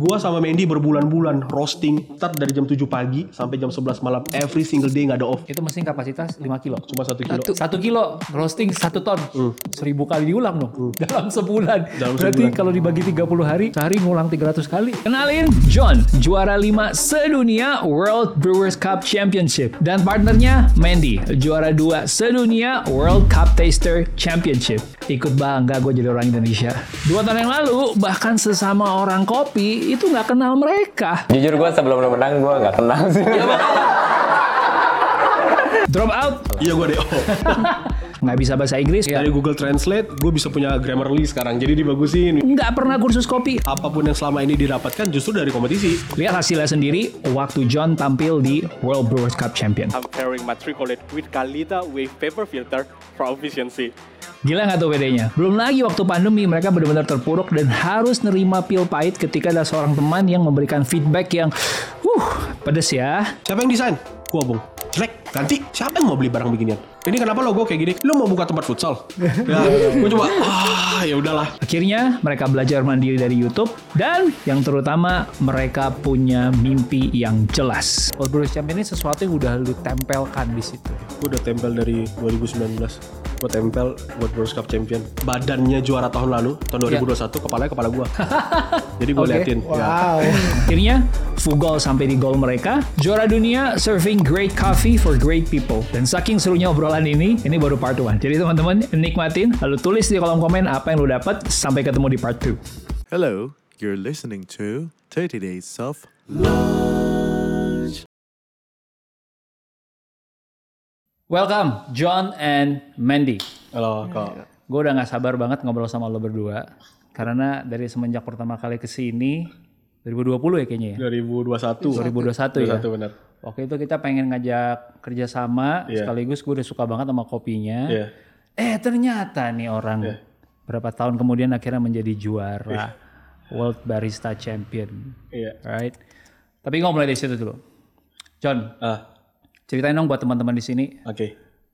Gua sama Mendy berbulan-bulan roasting start dari jam 7 pagi sampai jam 11 malam every single day nggak ada off. Itu mesin kapasitas 5 kilo. Cuma satu kilo. Satu, satu kilo roasting satu ton. Seribu kali diulang dong. Dalam sebulan. Dalam Berarti sebulan. kalau dibagi 30 hari, sehari ngulang 300 kali. Kenalin, John, juara 5 sedunia World Brewers Cup Championship. Dan partnernya Mandy, juara 2 sedunia World Cup Taster Championship. Ikut bangga gue jadi orang Indonesia. Dua tahun yang lalu, bahkan sesama orang kopi itu nggak kenal mereka. Jujur gue sebelum lu menang gue nggak kenal sih. Drop out, Iya gua DO. nggak bisa bahasa Inggris, ya. Dari Google Translate gue bisa punya Grammarly sekarang. Jadi dibagusin. nggak pernah kursus kopi. Apa pun yang selama ini didapatkan justru dari kompetisi. Lihat hasilnya sendiri waktu John tampil di World Brewers Cup Champion. I'm pairing matriculate with Kalita with paper filter for efficiency. Gila nggak tuh bedanya? Belum lagi waktu pandemi mereka benar-benar terpuruk dan harus nerima pil pahit ketika ada seorang teman yang memberikan feedback yang uh pedes ya. Siapa yang desain? Gua bung. Jelek, ganti. Siapa yang mau beli barang beginian? Ini kenapa logo kayak gini? Lu mau buka tempat futsal? ya, gue coba. Ah, ya udahlah. Akhirnya mereka belajar mandiri dari YouTube dan yang terutama mereka punya mimpi yang jelas. World Brewers Champion ini sesuatu yang udah lu tempelkan di situ. Gue udah tempel dari 2019. Gue tempel buat World Cup Champion. Badannya juara tahun lalu, tahun 2021, kepalanya kepala gue. Jadi gue Oke. liatin. Ya. Akhirnya full goal sampai di goal mereka. Juara dunia serving great coffee for great people. Dan saking serunya obrolan ini, ini baru part 1. Jadi teman-teman nikmatin, lalu tulis di kolom komen apa yang lu dapat. Sampai ketemu di part 2. Hello, you're listening to 30 Days of Welcome, John and Mandy. Halo, kok. Gue udah gak sabar banget ngobrol sama lo berdua. Karena dari semenjak pertama kali ke sini, 2020 ya kayaknya ya? 2021. 2021 ya? 2021 benar. Waktu itu kita pengen ngajak kerjasama, Iya. sekaligus gue udah suka banget sama kopinya. Iya. Eh ternyata nih orang berapa tahun kemudian akhirnya menjadi juara World Barista Champion, Iya. right? Tapi gue mulai dari situ dulu. John, Ah, ceritain dong buat teman-teman di sini oke.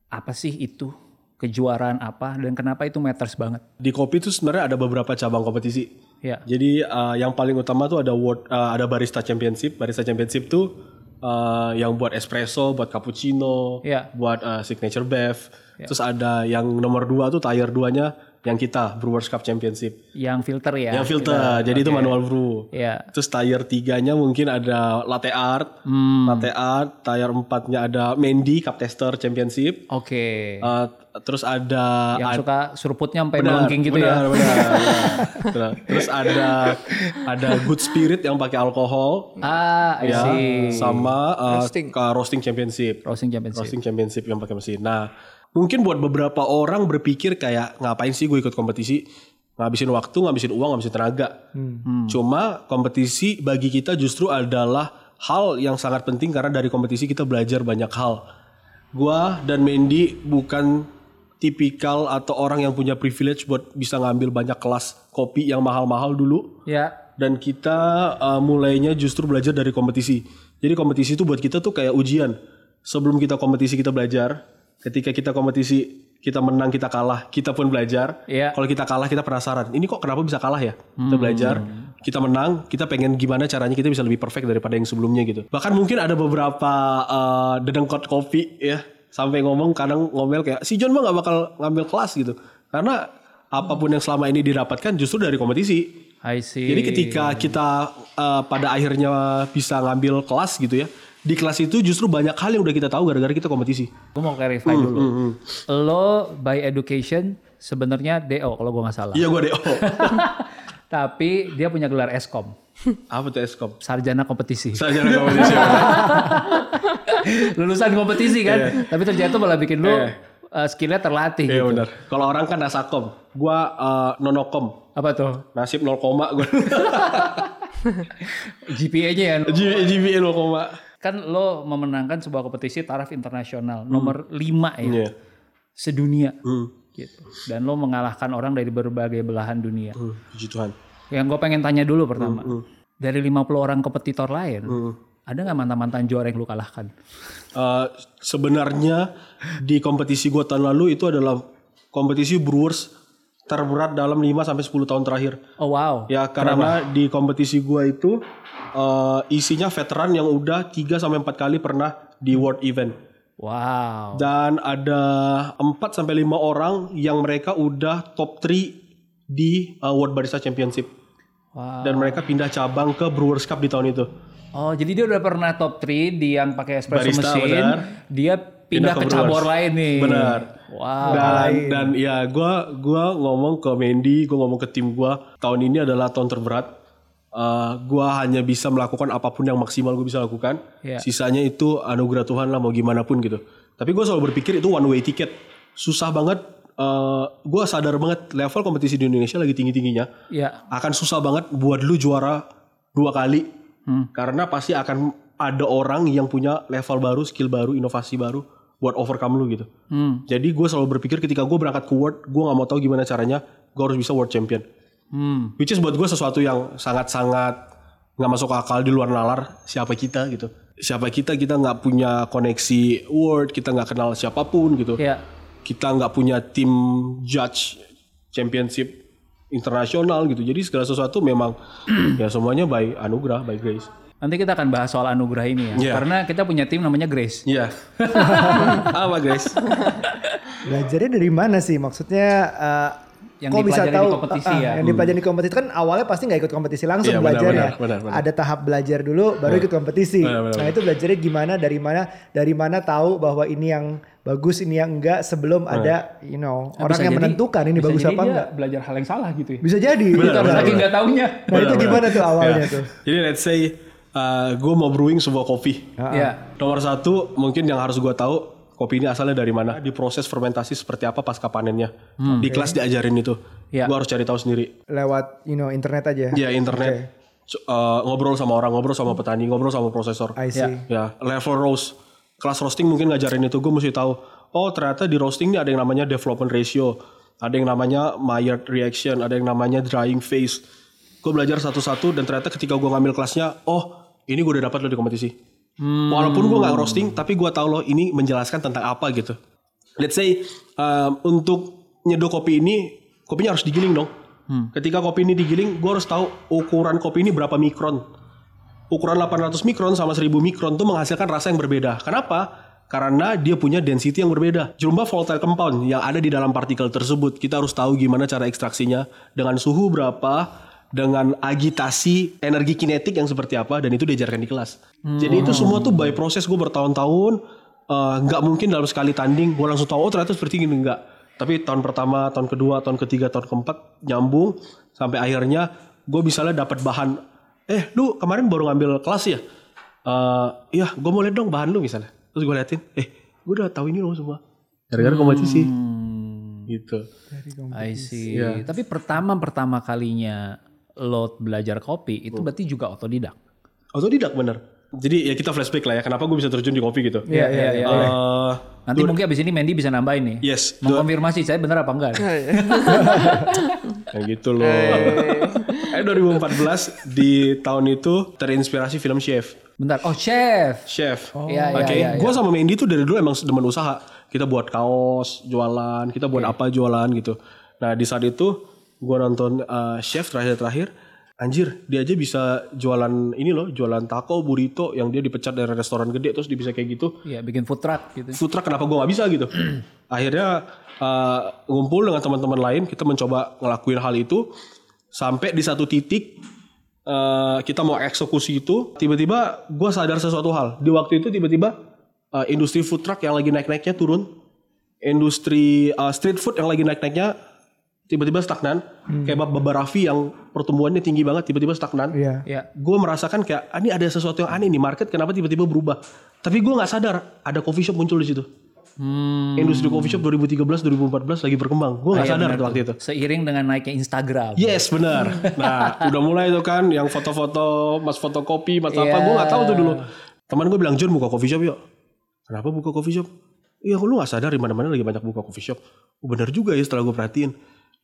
apa sih itu kejuaraan apa dan kenapa itu matters banget? Di kopi itu sebenarnya ada beberapa cabang kompetisi. Ya, Jadi uh, yang paling utama tuh ada world, uh, ada barista championship. Barista championship tuh uh, yang buat espresso, buat cappuccino, Iya. buat uh, signature bev. Terus ada yang nomor dua tuh tier 2-nya yang kita Brewers Cup Championship. yang filter ya. yang filter, jadi itu manual brew. Ya, Terus tier 3-nya mungkin ada latte art. Hmm. Latte art, tier 4-nya ada Mendy Cup Tester Championship. oke. Uh, terus ada yang suka surputnya sampai melengking gitu benar, ya. benar, benar, benar. Terus ada ada good spirit yang pakai alkohol. Ah, I ya, see. sama uh, ke roasting championship. Roasting championship. Roasting championship yang pakai mesin. Nah, mungkin buat beberapa orang berpikir kayak ngapain sih gue ikut kompetisi? Ngabisin waktu, ngabisin uang, ngabisin tenaga. Hmm. Cuma kompetisi bagi kita justru adalah hal yang sangat penting karena dari kompetisi kita belajar banyak hal. Gua dan Mendy bukan tipikal atau orang yang punya privilege buat bisa ngambil banyak kelas kopi yang mahal-mahal dulu Ya, dan kita uh, mulainya justru belajar dari kompetisi. Jadi kompetisi itu buat kita tuh kayak ujian. Sebelum kita kompetisi kita belajar, ketika kita kompetisi kita menang kita kalah, kita pun belajar. Iya. Kalau kita kalah kita penasaran, ini kok kenapa bisa kalah ya? Kita belajar, kita menang, kita pengen gimana caranya kita bisa lebih perfect daripada yang sebelumnya gitu. Bahkan mungkin ada beberapa uh, dedengkot kopi ya, sampai ngomong kadang ngomel kayak si John mah nggak bakal ngambil kelas gitu. Karena apa pun yang selama ini didapatkan justru dari kompetisi. I see. Jadi ketika kita uh, pada akhirnya bisa ngambil kelas gitu ya, di kelas itu justru banyak hal yang udah kita tahu gara-gara kita kompetisi. gue mau clarify Hmm, dulu. Lo by education sebenarnya DO kalau gue nggak salah. Iya gue DO. Tapi dia punya gelar Eskom, Apa tuh Eskom? sarjana kompetisi. Saya jarang kompetisi. Lulusan kompetisi kan, tapi ternyata malah bikin lo Iya. uh, skillnya terlatih Iya gitu. benar. Kalau orang kan nasakom, gue uh, nonokom. Apa tuh? Nasib 0, gue. GPA-nya ya. GPA 0, Kan lo memenangkan sebuah kompetisi taraf internasional nomor 5 ya. Iya. Sedunia. Hmm. Gitu. Dan lo mengalahkan orang dari berbagai belahan dunia. Hmm, Puji Tuhan. Yang gue pengen tanya dulu pertama. Hmm, Dari 50 orang kompetitor lain, ada nggak mantan-mantan juara yang lu kalahkan? Uh, sebenarnya di kompetisi gue tahun lalu itu adalah kompetisi Brewers terberat dalam 5 sampai 10 tahun terakhir. Oh wow. Ya karena di kompetisi gua itu eh, isinya veteran yang udah 3 sampai 4 kali pernah di world event. Wow. Dan ada 4 sampai 5 orang yang mereka udah top 3 di uh, World Barista Championship. Wow. Dan mereka pindah cabang ke Brewers Cup di tahun itu. Oh, jadi dia udah pernah top 3 di yang pakai espresso Barista, mesin. benar. Dia pindah, ke, ke cabur lain nih. Benar. Wow. Dan dan ya gua gua ngomong ke Mendy, gua ngomong ke tim gua, tahun ini adalah tahun terberat. Eh, gua hanya bisa melakukan apa pun yang maksimal gue bisa lakukan. Iya. Sisanya itu anugerah Tuhan lah mau gimana pun gitu. Tapi gue selalu berpikir itu one way ticket. Susah banget. eh gue sadar banget level kompetisi di Indonesia lagi tinggi tingginya. Ya. Akan susah banget buat lu juara dua kali. Karena pasti akan ada orang yang punya level baru, skill baru, inovasi baru buat overcome lu gitu. Hmm. Jadi gue selalu berpikir ketika gue berangkat ke World, gue nggak mau tahu gimana caranya, gue harus bisa World Champion. Hmm. Which is buat gue sesuatu yang sangat-sangat nggak masuk akal di luar nalar siapa kita gitu. Siapa kita kita nggak punya koneksi World, kita nggak kenal siapa pun gitu. Ya. Kita nggak punya tim judge championship internasional gitu. Jadi segala sesuatu memang ya semuanya by anugerah, by grace. Nanti kita akan bahas soal anugerah ini ya. Iya. Karena kita punya tim namanya Grace. Iya. Apa guys? Belajarnya dari mana sih? Maksudnya eh, Yang kok bisa dipelajari di tahu kompetisi ah, ya? Yang dipelajari di kompetisi kan awalnya pasti nggak ikut kompetisi langsung Iya, belajar benar, ya. benar, benar. Ada tahap belajar dulu baru ikut kompetisi. Benar, benar, Nah itu belajarnya gimana? Dari mana? Dari mana tahu bahwa ini yang bagus, ini yang enggak sebelum ada you know Nah, orang yang jadi- menentukan ini bisa bagus jadi apa dia enggak. belajar hal yang salah gitu ya. Bisa jadi. Benar, Itu benar. Saking nggak taunya. Nah itu gimana tuh awalnya Ya. tuh? Jadi let's say gue mau brewing sebuah kopi. Ya. Nomor satu mungkin yang harus gue tahu kopi ini asalnya dari mana, diproses fermentasi seperti apa pasca panennya. Di kelas diajarin itu. Ya. Gue harus cari tahu sendiri. Lewat you know internet aja. Ya internet. So, uh, ngobrol sama orang, ngobrol sama petani, ngobrol sama prosesor. I see. Ya, level roast. Kelas roasting mungkin ngajarin itu gue mesti tahu. Oh ternyata di roasting ini ada yang namanya development ratio, ada yang namanya Maillard reaction, ada yang namanya drying phase. Gue belajar satu-satu dan ternyata ketika gue ngambil kelasnya, oh ini gue udah dapat loh di kompetisi. Walaupun gue nggak roasting, tapi gue tahu loh ini menjelaskan tentang apa gitu. Let's say um, untuk nyeduh kopi ini, kopinya harus digiling dong. Ketika kopi ini digiling, gue harus tahu ukuran kopi ini berapa mikron ukuran 800 mikron sama 1000 mikron tuh menghasilkan rasa yang berbeda. Kenapa? Karena dia punya density yang berbeda. Jumlah volatile compound yang ada di dalam partikel tersebut, kita harus tahu gimana cara ekstraksinya, dengan suhu berapa, dengan agitasi energi kinetik yang seperti apa, dan itu diajarkan di kelas. Jadi itu semua tuh by proses gue bertahun-tahun, eh, nggak mungkin dalam sekali tanding gue langsung tahu oh ternyata seperti ini. Enggak. Tapi tahun pertama, tahun kedua, tahun ketiga, tahun keempat nyambung sampai akhirnya gue misalnya dapat bahan. Eh lu kemarin baru ngambil kelas ya? Eh iya gue mau lihat dong bahan lu misalnya. Terus gue liatin eh gue udah tahu ini loh semua. Gara-gara kompetisi. Gitu. I see. Iya. Tapi pertama pertama kalinya lo belajar kopi itu berarti juga otodidak. otodidak bener jadi ya kita flashback lah ya kenapa gue bisa terjun di kopi gitu Iya iya iya. Eh, Nanti mungkin abis ini Mandy bisa nambahin nih. yes dua- Mengkonfirmasi saya benar apa enggak. Kayak gitu loh. Eh 2014 di tahun itu terinspirasi film Chef. Bentar. Oh chef. Chef. Iya, iya, Oke. iya, iya. Gue sama Mendy tuh dari dulu emang demen usaha. Kita buat kaos, jualan, kita buat apa jualan gitu. Nah di saat itu gue nonton uh, Chef terakhir-terakhir. Anjir, dia aja bisa jualan ini loh, jualan taco, burrito yang dia dipecat dari restoran gede terus dia bisa kayak gitu. Iya bikin food truck gitu. food truck kenapa gue nggak bisa gitu akhirnya uh, ngumpul dengan teman-teman lain kita mencoba ngelakuin hal itu sampai di satu titik uh, kita mau eksekusi itu tiba-tiba gue sadar sesuatu hal di waktu itu tiba-tiba uh, industri food truck yang lagi naik-naiknya turun industri uh, street food yang lagi naik-naiknya tiba-tiba stagnan. Kayak Baba Raffi yang pertumbuhannya tinggi banget tiba-tiba stagnan. Iya. Iya. gue merasakan kayak ah, ini ada sesuatu yang aneh nih market kenapa tiba-tiba berubah? Tapi gue nggak sadar ada coffee shop muncul di situ. Industri coffee shop 2013 2014 lagi berkembang. Gue nggak Iya, sadar waktu itu. Seiring dengan naiknya Instagram. yes benar. Nah udah mulai tuh kan yang foto-foto mas fotokopi mas apa Iya. gue nggak tahu tuh dulu. Teman gue bilang John buka coffee shop yuk. Kenapa buka coffee shop? Iya, lu gak sadar di mana-mana lagi banyak buka coffee shop. Oh, bener juga ya setelah gue perhatiin.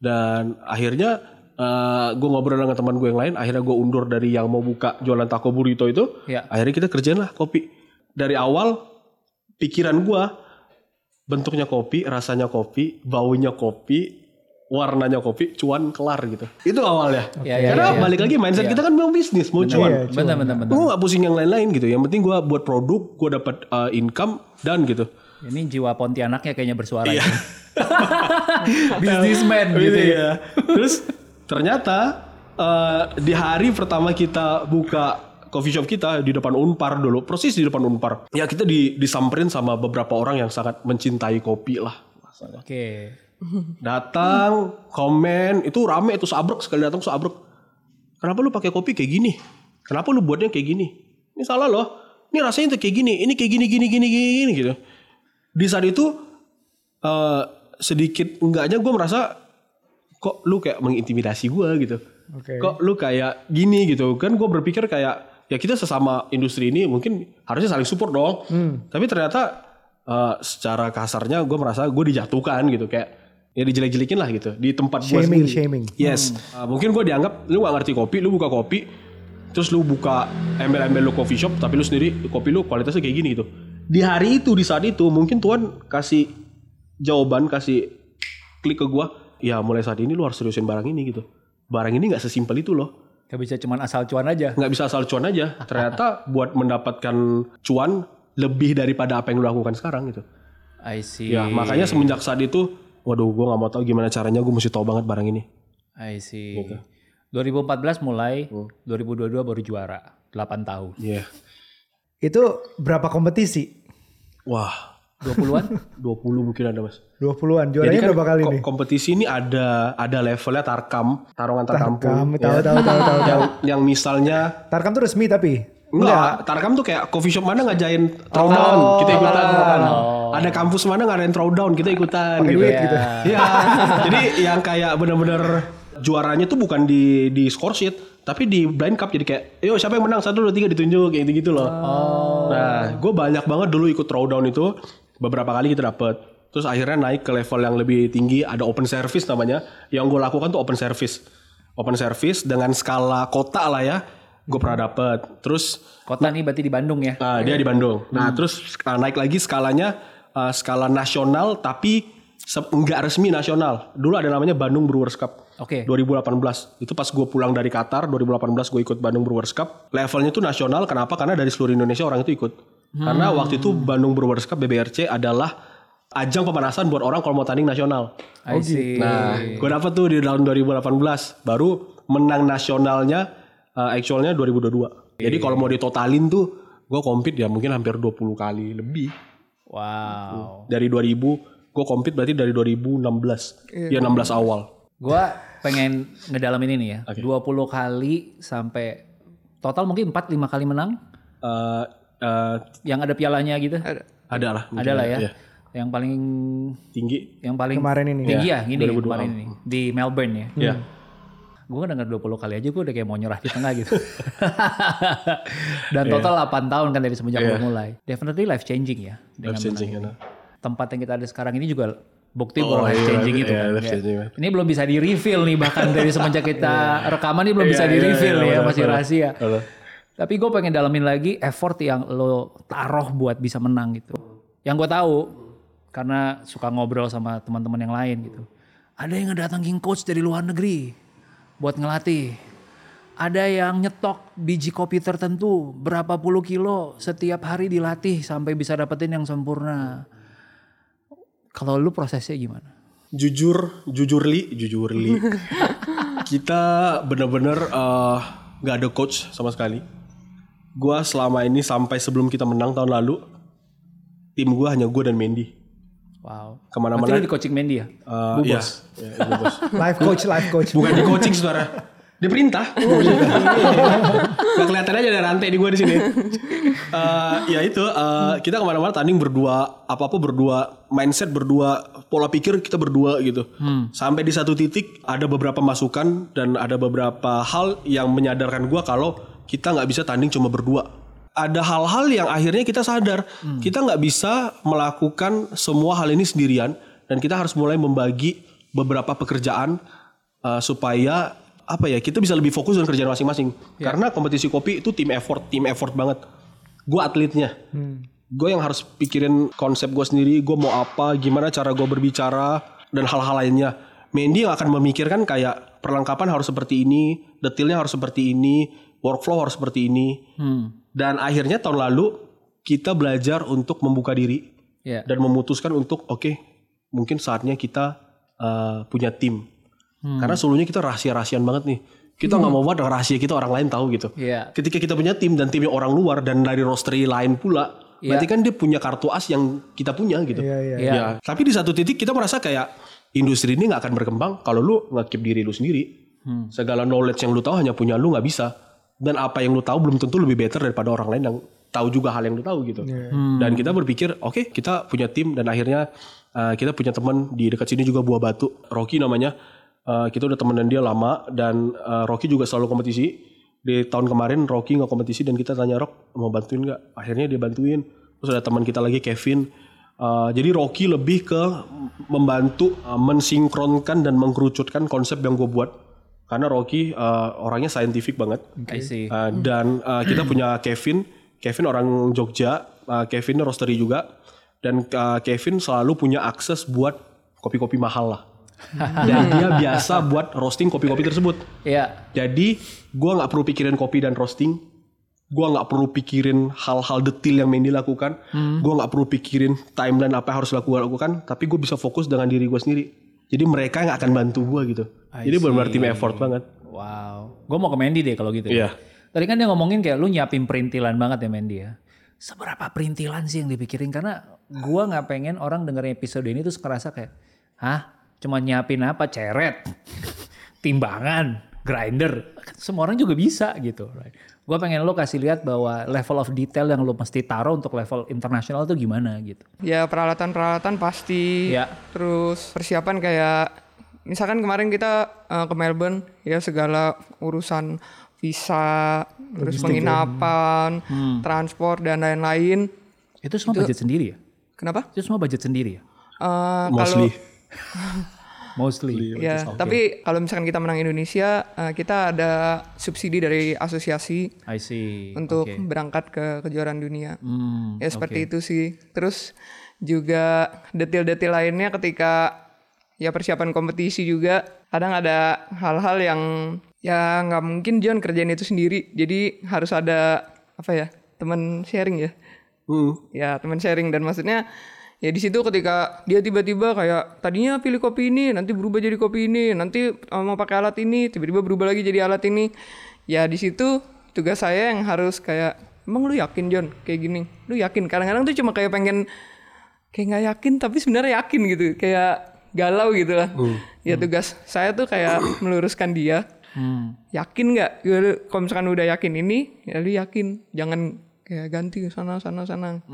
Dan akhirnya eh, gue ngobrol dengan teman gue yang lain. Akhirnya gue undur dari yang mau buka jualan taco burrito itu. Iya. Akhirnya kita kerjain lah kopi. Dari awal pikiran gue bentuknya kopi, rasanya kopi, baunya kopi, warnanya kopi, cuan kelar gitu. Itu awalnya. Iya, iya, Karena iya, iya. balik lagi mindset kita kan mau bisnis, mau cuan. Iya, Benar, benar, benar. Gue gak pusing yang lain-lain gitu. Yang penting gue buat produk, gue dapat uh, income dan gitu. Ini jiwa Pontianaknya kayaknya bersuara. ya. Businessman gitu ya. Iya. Terus ternyata uh, di hari pertama kita buka coffee shop kita di depan Unpar dulu, persis di depan Unpar. Ya kita di, disamperin sama beberapa orang yang sangat mencintai kopi lah. Oke. Datang, komen, itu rame itu sabrek sekali datang sabrek. Kenapa lu pakai kopi kayak gini? Kenapa lu buatnya kayak gini? Ini salah loh. Ini rasanya tuh kayak gini, ini kayak gini gini gini gini gitu. Di saat itu eh, sedikit enggaknya gue merasa kok lu kayak mengintimidasi gue gitu. Oke. Kok lu kayak gini gitu. Kan gue berpikir kayak ya kita sesama industri ini mungkin harusnya saling support dong. Tapi ternyata eh, secara kasarnya gue merasa gue dijatuhkan gitu kayak ya dijelek-jelekin lah gitu di tempat gue Shaming, sendiri. shaming. Yes. Uh, mungkin gue dianggap lu gak ngerti kopi, lu buka kopi, terus lu buka embel-embel lu coffee shop, tapi lu sendiri kopi lu kualitasnya kayak gini gitu. Di hari itu, di saat itu, mungkin Tuhan kasih jawaban, kasih klik ke gue, ya mulai saat ini lu harus seriusin barang ini gitu. Barang ini gak sesimpel itu loh. Gak bisa cuman asal cuan aja. Nggak bisa asal cuan aja. Ternyata buat mendapatkan cuan lebih daripada apa yang lu lakukan sekarang gitu. I see. Ya makanya semenjak saat itu, waduh gue gak mau tahu gimana caranya, gue mesti tahu banget barang ini. I see. Gitu. 2014 mulai, Hmm. 2022 baru juara. 8 tahun. Iya. Itu berapa kompetisi? Wah, 20-an? 20 mungkin ada mas. 20-an. Juaranya berapa kali ko- nih? kompetisi ini ada ada levelnya tarkam, taruh antar kampung. Kamu tahu ya. tahu tahu tahu tahu. Yang yang misalnya Tarkam tuh resmi tapi. enggak, tarkam tuh kayak coffee shop mana ngajain throwdown, kita ikutan. Ada kampus mana ngadain throwdown, kita ikutan gitu. duit gitu. Iya. Jadi yang kayak bener-bener juaranya tuh bukan di di score sheet, tapi di blind cup jadi kayak, yo siapa yang menang satu dua tiga ditunjuk kayak gitu gitu loh. Nah, gue banyak banget dulu ikut throwdown itu, beberapa kali kita dapet. Terus akhirnya naik ke level yang lebih tinggi, ada open service namanya. Yang gue lakukan tuh open service. Open service dengan skala kota lah ya, gue pernah dapet. Terus Kota nih berarti di Bandung ya? Nah, dia di Bandung. Nah, terus uh, naik lagi skalanya uh, skala nasional tapi enggak resmi nasional. Dulu ada namanya Bandung Brewers Cup. Oke. 2018. Itu pas gue pulang dari Qatar 2018 gue ikut Bandung Brewers Cup. Levelnya tuh nasional. Kenapa? Karena dari seluruh Indonesia orang itu ikut. Karena waktu itu Bandung Brewers Cup BBRC adalah ajang pemanasan buat orang kalau mau tanding nasional. I see. Nah, gue dapet tuh di tahun 2018. Baru menang nasionalnya uh, actualnya 2022. Jadi kalau mau ditotalin tuh gue compete ya mungkin hampir 20 kali lebih. Wow. Dari 2000 gue compete berarti dari 2016. Ya 16 awal. Gua pengen ngedalamin ini ya. Oke. 20 kali sampai total mungkin 4 5 kali menang Uh, uh, yang ada pialanya gitu. ada lah. mungkin Ada lah ya. Iya. Yang paling Tinggi. yang paling Kemarin ini. tinggi ya, gini 2002. kemarin ini di Melbourne ya. Ya. Gue denger 20 kali aja gue udah kayak mau nyerah di tengah gitu. Dan total 8 tahun kan dari semenjak Iya. gue mulai. Definitely life changing ya. Life changing. ya. Tempat yang kita ada sekarang ini juga bukti Oh, bahwa life iya, changing itu iya, kan. life Ya. changing, Iya. Ini belum bisa di reveal nih bahkan dari semenjak kita rekaman ini belum bisa di reveal iya, ya, benar, masih benar. rahasia. Benar. Tapi gue pengen dalamin lagi effort yang lo taruh buat bisa menang gitu. Yang gue tahu karena suka ngobrol sama teman-teman yang lain gitu. Ada yang ngedatangin coach dari luar negeri buat ngelatih. Ada yang nyetok biji kopi tertentu berapa puluh kilo setiap hari dilatih sampai bisa dapetin yang sempurna. Kalau lu prosesnya gimana? Jujur, jujur li, jujur li. kita bener-bener eh, nggak ada coach sama sekali. Gua selama ini sampai sebelum kita menang tahun lalu, tim gua hanya gua dan Mendy. Wow. Ke mana-mana. Berarti lu di coaching Mendy ya? Bu iya. Iya, Bu bos. Life coach, life coach. Bukan di coaching saudara. Diperintah. Gak kelihatan aja ada rantai di gua di sini. Eh, ya itu eh, kita ke mana-mana tanding berdua, apa-apa berdua, mindset berdua, pola pikir kita berdua gitu. Sampai di satu titik ada beberapa masukan dan ada beberapa hal yang menyadarkan gua kalau kita nggak bisa tanding cuma berdua. Ada hal-hal yang akhirnya kita sadar kita nggak bisa melakukan semua hal ini sendirian dan kita harus mulai membagi beberapa pekerjaan uh, supaya apa ya kita bisa lebih fokus dengan kerjaan masing-masing. Karena kompetisi kopi itu tim effort tim effort banget. Gue atletnya. Gue yang harus pikirin konsep gue sendiri gue mau apa gimana cara gue berbicara dan hal-hal lainnya. Mandy yang akan memikirkan kayak perlengkapan harus seperti ini, detailnya harus seperti ini, workflow harus seperti ini. Dan akhirnya tahun lalu kita belajar untuk membuka diri. Ya. dan memutuskan untuk oke mungkin saatnya kita uh, punya tim. Karena sebelumnya kita rahasia-rahasian banget nih. Kita nggak mau banget rahasia kita orang lain tahu gitu. Iya. Ketika kita punya tim dan timnya orang luar dan dari roster lain pula, Iya. berarti kan dia punya kartu as yang kita punya gitu. Iya, iya. Iya. Ya, tapi di satu titik kita merasa kayak industri ini nggak akan berkembang kalau lu nge-keep diri lu sendiri. Segala knowledge yang lu tahu hanya punya lu nggak bisa. Dan apa yang lu tahu belum tentu lebih better daripada orang lain yang tahu juga hal yang lu tahu gitu. Dan kita berpikir, oke kita punya tim dan akhirnya uh, kita punya teman di dekat sini juga buah batu, Rocky namanya. Uh, kita udah temenan dia lama dan uh, Rocky juga selalu kompetisi. Di tahun kemarin Rocky nggak kompetisi dan kita tanya Rock mau bantuin nggak? Akhirnya dia bantuin. Terus ada teman kita lagi Kevin. Uh, jadi Rocky lebih ke membantu uh, mensinkronkan dan mengkerucutkan konsep yang gue buat. Karena Rocky uh, orangnya scientific banget. See. Uh, dan uh, kita punya Kevin. Kevin orang Jogja. Uh, Kevin roastery juga. Dan uh, Kevin selalu punya akses buat kopi-kopi mahal lah. Dan dia biasa buat roasting kopi-kopi tersebut. Iya. Jadi gua nggak perlu pikirin kopi dan roasting. Gua nggak perlu pikirin hal-hal detail yang Mandy lakukan. Gua nggak perlu pikirin timeline apa yang harus lakukan lakukan. Tapi gue bisa fokus dengan diri gue sendiri. Jadi mereka yang akan bantu gue gitu. I Jadi benar-benar tim effort banget. Wow. Gue mau ke Mandy deh kalau gitu. ya. Iya. Tadi kan dia ngomongin kayak lu nyiapin perintilan banget ya Mandy ya. Seberapa perintilan sih yang dipikirin? Karena gua nggak pengen orang dengerin episode ini terus ngerasa kayak, hah? Cuma nyiapin apa? Ceret, timbangan, grinder. Semua orang juga bisa gitu. Right? Gue pengen lo kasih lihat bahwa level of detail yang lo mesti taruh untuk level internasional tuh gimana gitu. Ya peralatan-peralatan pasti. Ya. Terus persiapan kayak misalkan kemarin kita eh, ke Melbourne ya segala urusan visa, terus penginapan, transport dan lain-lain. Itu semua budget sendiri ya? Kenapa? Itu semua budget sendiri ya? Eh, Mostly. Mostly. Ya, tapi kalau misalkan kita menang Indonesia, eh, kita ada subsidi dari asosiasi I see. untuk Oke. berangkat ke kejuaraan dunia. Hmm, ya seperti itu sih. Terus juga detail-detail lainnya ketika ya persiapan kompetisi juga kadang ada hal-hal yang ya nggak mungkin John kerjain itu sendiri. Jadi harus ada apa ya teman sharing ya. Hmm. Ya teman sharing dan maksudnya ya di situ ketika dia tiba-tiba kayak tadinya pilih kopi ini nanti berubah jadi kopi ini nanti uh, mau pakai alat ini tiba-tiba berubah lagi jadi alat ini. Ya di situ tugas saya yang harus kayak emang lu yakin John kayak gini? Lu yakin? Kadang-kadang tuh cuma kayak pengen kayak nggak yakin tapi sebenarnya yakin gitu kayak galau gitu lah. Ya tugas saya tuh kayak meluruskan dia. Yakin nggak? Kalau misalkan udah yakin ini ya lu yakin. Jangan kayak ganti sana sana sana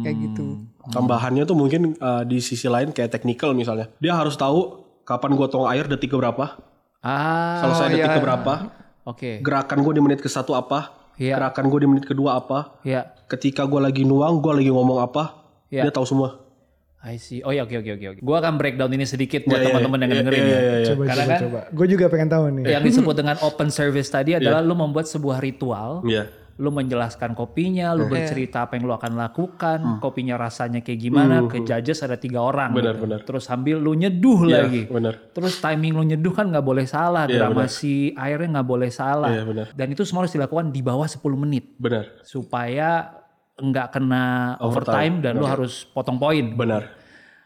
kayak gitu Tambahannya tuh mungkin uh, di sisi lain kayak technical misalnya. Dia harus tahu kapan gua tuang air detik ke berapa, Ah, selesai detik iya. ke berapa, oke. gerakan gue di menit ke satu apa, Iya. gerakan gue di menit kedua apa, Ya, ketika gue lagi nuang, gue lagi ngomong apa, Iya. dia tahu semua. I see. Oh ya, oke oke oke oke. Gua akan breakdown ini sedikit buat Iya, iya, teman-teman yang iya, dengerin iya, ya. iya, iya. Coba, Karena coba, kan coba. Gue juga pengen tahu nih. yang disebut dengan open service tadi adalah lu membuat sebuah ritual. Iya. Lu menjelaskan kopinya, lu bercerita apa yang lu akan lakukan, kopinya rasanya kayak gimana, ke judges ada tiga orang. Benar, gitu. benar. Terus sambil lu nyeduh Iya, lagi. benar. Terus timing lu nyeduh kan nggak boleh salah, Iya, gramasi airnya nggak boleh salah. Iya, benar. Dan itu semua harus dilakukan di bawah 10 menit Benar, supaya nggak kena overtime, Overtime. dan lu harus potong poin. benar.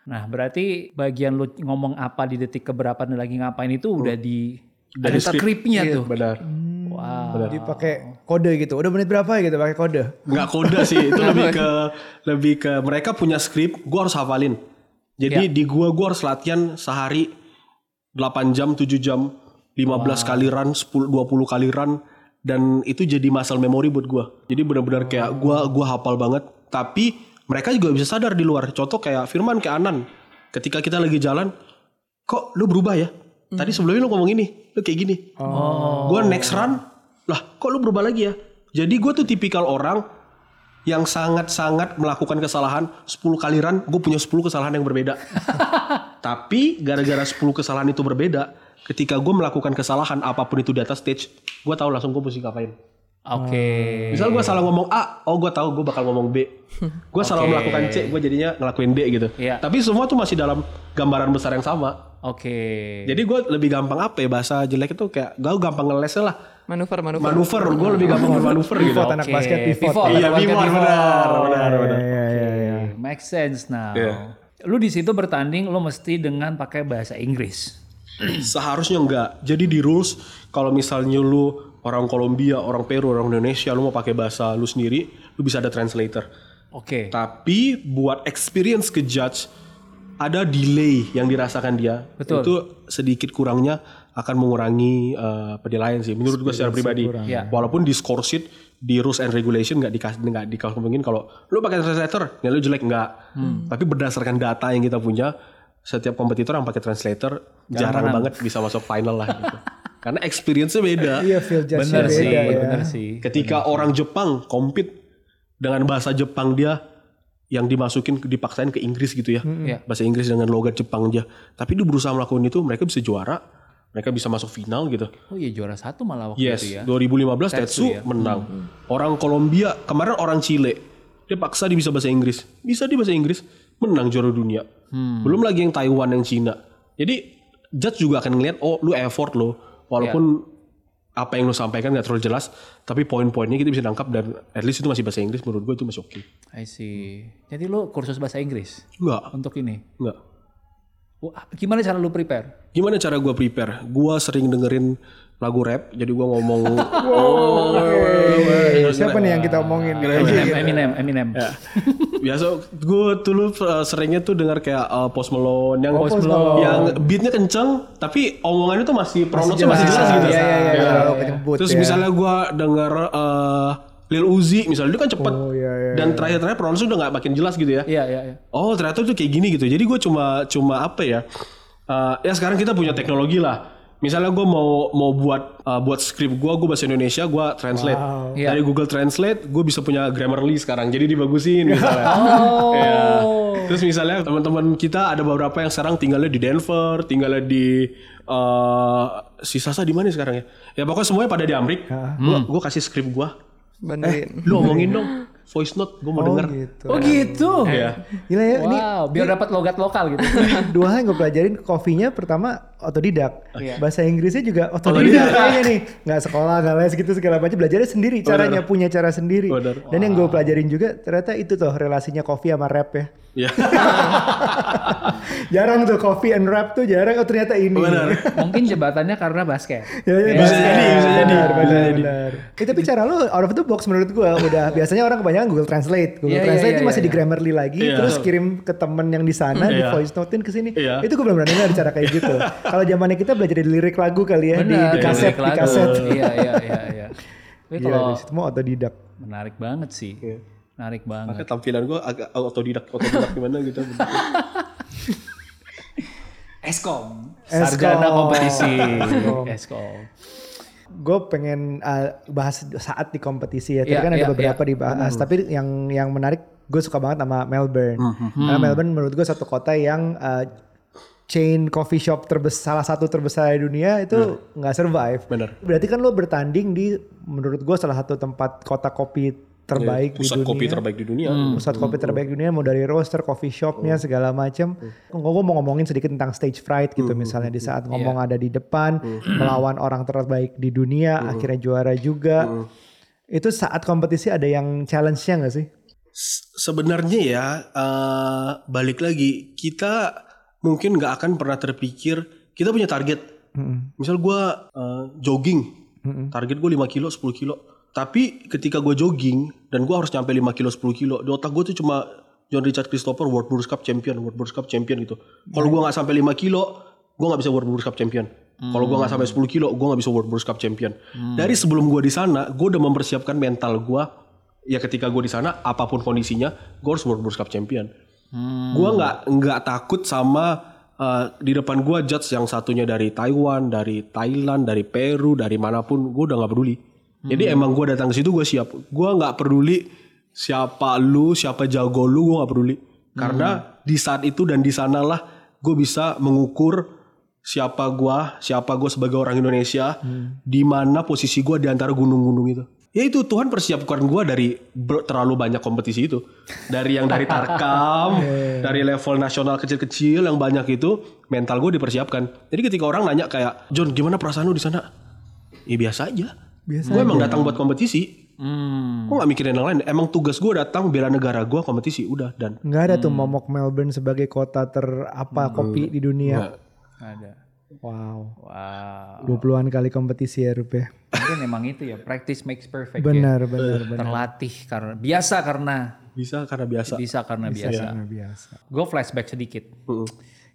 Nah, berarti bagian lu ngomong apa di detik keberapa dan lagi ngapain itu udah di Dari ada script. scriptnya tuh. Benar. Wow. Jadi pakai kode gitu. Udah menit berapa gitu pakai kode. Nggak kode sih, itu lebih ke lebih ke mereka punya skrip, gue harus hafalin. Jadi Ya. di gua gua harus latihan sehari 8 jam, 7 jam, 15 kali run, 10 20 kali run dan itu jadi muscle memory buat gua. Jadi benar-benar kayak gua gua hafal banget. Tapi mereka juga bisa sadar di luar. Contoh kayak Firman kayak Anan. Ketika kita lagi jalan, kok lu berubah ya? Tadi sebelumnya lu ngomong ini, lu kayak gini. Gua next run, lah kok lu berubah lagi ya? Jadi gue tuh tipikal orang yang sangat-sangat melakukan kesalahan 10 kali run, gue punya 10 kesalahan yang berbeda. Tapi gara-gara 10 kesalahan itu berbeda, ketika gue melakukan kesalahan apa pun itu di atas stage, gue tahu langsung gue mesti ngapain. Oke. Misal gue salah ngomong A, oh gue tahu gue bakal ngomong B. Gue salah Oke. melakukan C, gue jadinya ngelakuin D gitu. Iya. Tapi semua tuh masih dalam gambaran besar yang sama. Oke. Jadi gue lebih gampang apa ya bahasa jelek itu kayak gue gampang ngeles lah. Manuver, manuver. Manuver, gue lebih gampang bermanuver gitu. Pivot anak basket pivot. Pivot, Iya, pivot, pivot. benar, benar, benar. Iya, iya, iya. Oke, Make sense now. Iya. Lu di situ bertanding lu mesti dengan pakai bahasa Inggris. Seharusnya enggak. Jadi di rules kalau misalnya lu orang Kolombia, orang Peru, orang Indonesia, lu mau pakai bahasa lu sendiri, lu bisa ada translator. Oke. Tapi buat experience ke judge ada delay yang dirasakan dia. Betul. Itu sedikit kurangnya akan mengurangi eh, penilaian sih menurut gue secara pribadi. Iya. Walaupun di score sheet di rules and regulation nggak dikasih nggak dikasih mungkin kalau lu pakai translator ya lu jelek nggak. Tapi berdasarkan data yang kita punya setiap kompetitor yang pakai translator jarang banget bisa masuk final lah gitu. Karena experience-nya beda. Iya, feel Bener beda sih, ya. bener sih. Ketika orang Jepang compete dengan bahasa Jepang dia yang dimasukin dipaksain ke Inggris gitu ya. Iya. Bahasa Inggris dengan logat Jepang aja. Tapi dia berusaha melakukan itu mereka bisa juara, mereka bisa masuk final gitu. Oh iya juara satu malah waktu Yes, itu ya. 2015 Tetsu ya. menang. Orang Kolombia, kemarin orang Chile. Dia paksa dia bisa bahasa Inggris. Bisa dia bahasa Inggris, menang juara dunia. Hmm. Belum lagi yang Taiwan, yang Cina. Jadi judge juga akan ngeliat, oh lu effort lo. Walaupun apa yang lu sampaikan gak terlalu jelas, tapi poin-poinnya kita bisa nangkap dan at least itu masih bahasa Inggris. Menurut gue itu masih oke. I see. Jadi lu kursus bahasa Inggris Enggak, untuk ini. enggak. Wah, gimana cara lu prepare? Gimana cara gue prepare? Gue sering dengerin lagu rap, jadi gue ngomong Eh, Siapa nih yang kita omongin? Eminem, Eminem, Eminem. Ya. Biasa gue dulu uh, seringnya tuh dengar kayak uh, Post Malone yang Post Malone. yang beatnya kenceng tapi omongannya tuh masih pronounce masih jelas gitu. Iya, iya, iya. Ya. Kalau penyebut Terus ya. misalnya gue denger uh, Lil Uzi misalnya dia kan cepet Oh, iya, iya, dan terakhir-terakhir pronounce udah nggak makin jelas gitu ya. Iya, iya, iya. Oh ternyata tuh kayak gini gitu. Jadi gue cuma cuma apa ya? uh, ya sekarang kita punya teknologi lah. Misalnya gue mau mau buat uh, buat skrip gue, gue bahasa Indonesia, gue translate Iya. dari Google Translate, gue bisa punya Grammarly sekarang. Jadi dibagusin misalnya. Oh. Ya. Terus misalnya teman-teman kita ada beberapa yang sekarang tinggalnya di Denver, tinggalnya di uh, si Sasa di mana sekarang ya? Ya pokoknya semuanya pada di Amrik. Gue gue kasih skrip gue. Bantuin. Lu omongin dong voice note, gue mau Oh denger. gitu. Oh gitu. Iya. Gila ya, ini Wow, biar dapat logat lokal gitu. dua hal yang gue pelajarin kopinya pertama otodidak Iya. bahasa Inggrisnya juga otodidak kayaknya nih nggak sekolah nggak les gitu segala macam belajarnya sendiri caranya punya cara sendiri dan yang gue pelajarin juga ternyata itu tuh relasinya kopi sama rap ya Iya. jarang tuh coffee and rap tuh jarang oh ternyata ini Benar. Mungkin jebatannya karena basket. Ya, ya, Bisa benar, jadi, bisa jadi. benar, Bisa benar, benar. Eh, tapi cara lu out of the box menurut gua udah biasanya orang kebanyakan Google Translate. Google Iya, iya, Translate iya, itu masih iya, di Grammarly lagi, Iya. terus kirim ke temen yang di sana, di Iya. voice notein ke sini. Iya. Itu gua belum pernah dengar cara kayak gitu. Kalau zamannya kita belajar dari lirik lagu kali ya, di, kaset, lirik di lagu. kaset. Iya, iya, iya, iya. Tapi Gila, kalau di situ mau otodidak. menarik banget sih. Menarik banget. Makanya tampilan gue agak otodidak, otodidak gimana gitu. Eskom. Eskom. Sarjana kompetisi. Eskom. Gue pengen uh, bahas saat di kompetisi ya. Tadi Iya, kan ada iya, beberapa iya. dibahas. Tapi yang yang menarik, gue suka banget sama Melbourne. Hmm, Karena Melbourne menurut gue satu kota yang uh, chain coffee shop terbesar, salah satu terbesar di dunia itu nggak survive. Bener. Berarti kan lo bertanding di menurut gue salah satu tempat kota kopi terbaik di Pusat dunia. kopi terbaik di dunia. Pusat kopi terbaik di dunia mau dari roaster, coffee shopnya segala macam. Gue mau ngomongin sedikit tentang stage fright gitu misalnya di saat ngomong ada di depan melawan orang terbaik di dunia akhirnya juara juga. Itu saat kompetisi ada yang challenge-nya gak sih? Sebenarnya ya eh, balik lagi kita mungkin nggak akan pernah terpikir kita punya target. Misal gue jogging, target gue 5 kilo, 10 kilo. Tapi ketika gue jogging dan gue harus nyampe 5 kilo, 10 kilo, di otak gue tuh cuma John Richard Christopher World Brewers Cup Champion, World Brewers Cup Champion gitu. Kalau gue nggak sampai 5 kilo, gue nggak bisa World Brewers Cup Champion. Kalau gue nggak sampai 10 kilo, gue nggak bisa World Brewers Cup Champion. Dari sebelum gue di sana, gue udah mempersiapkan mental gue. Ya ketika gue di sana, apa pun kondisinya, gue harus World Brewers Cup Champion. Gue nggak nggak takut sama uh, di depan gue judge yang satunya dari Taiwan, dari Thailand, dari Peru, dari mana pun, gue udah nggak peduli. Jadi emang gue datang ke situ gue siap. Gue nggak peduli siapa lu, siapa jago lu, gue nggak peduli. Karena di saat itu dan di sanalah gue bisa mengukur siapa gue, siapa gue sebagai orang Indonesia, di mana posisi gue di antara gunung-gunung itu. Ya itu Tuhan persiapkan gue dari terlalu banyak kompetisi itu. Dari yang dari Tarkam, dari level nasional kecil-kecil yang banyak itu, mental gue dipersiapkan. Jadi ketika orang nanya kayak, John gimana perasaan lu di sana? Ya biasa aja. Biasa gue emang datang buat kompetisi. Hmm. Gue gak mikirin yang lain. Emang tugas gue datang bela negara gue kompetisi. Udah dan Nggak ada tuh momok Melbourne sebagai kota terapa kopi di dunia. Ada. Wow. Wow. 20-an kali kompetisi ya Rup ya. Mungkin emang itu ya practice makes perfect Benar, ya. benar, benar. Terlatih karena biasa karena bisa karena biasa. bisa karena biasa. Luar biasa. Gue flashback sedikit.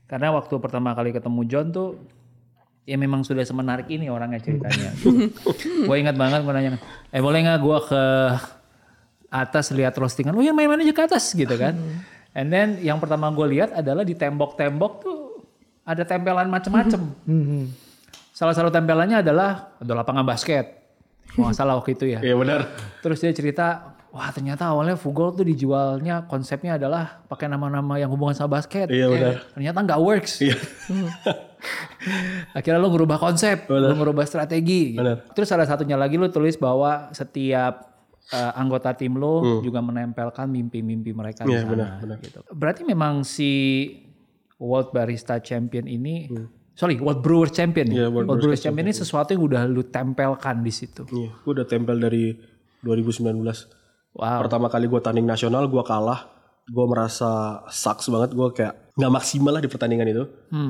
Karena waktu pertama kali ketemu John tuh ya memang sudah semenarik ini orangnya ceritanya. gue ingat banget gue nanya, eh boleh nggak gue ke atas lihat roastingan? Oh ya main-main aja ke atas gitu kan. And then yang pertama gue lihat adalah di tembok-tembok tuh ada tempelan macem-macem. Salah satu tempelannya adalah ada lapangan basket. Kalau nggak salah waktu itu ya. Iya benar. Terus dia cerita, wah ternyata awalnya Fugol tuh dijualnya konsepnya adalah pakai nama-nama yang hubungan sama basket. Iya, Eh, benar. Ternyata nggak works. Iya. Akhirnya lo ngerubah konsep, lo ngerubah strategi. gitu. Benar. Terus ada satunya lagi lo tulis bahwa setiap eh, anggota tim lo juga menempelkan mimpi-mimpi mereka di Hmm. Iya, sana. benar, benar. Gitu. Berarti memang si World Barista Champion ini, sorry World Brewers Champion, ya? Hmm. Iya, World World, Brewers Brewers Champion ini sesuatu yang udah lu tempelkan di situ. Iya, gue udah tempel dari 2019. Wow. Pertama kali gue tanding nasional, gue kalah. Gue merasa sucks banget. Gue kayak nggak maksimal lah di pertandingan itu.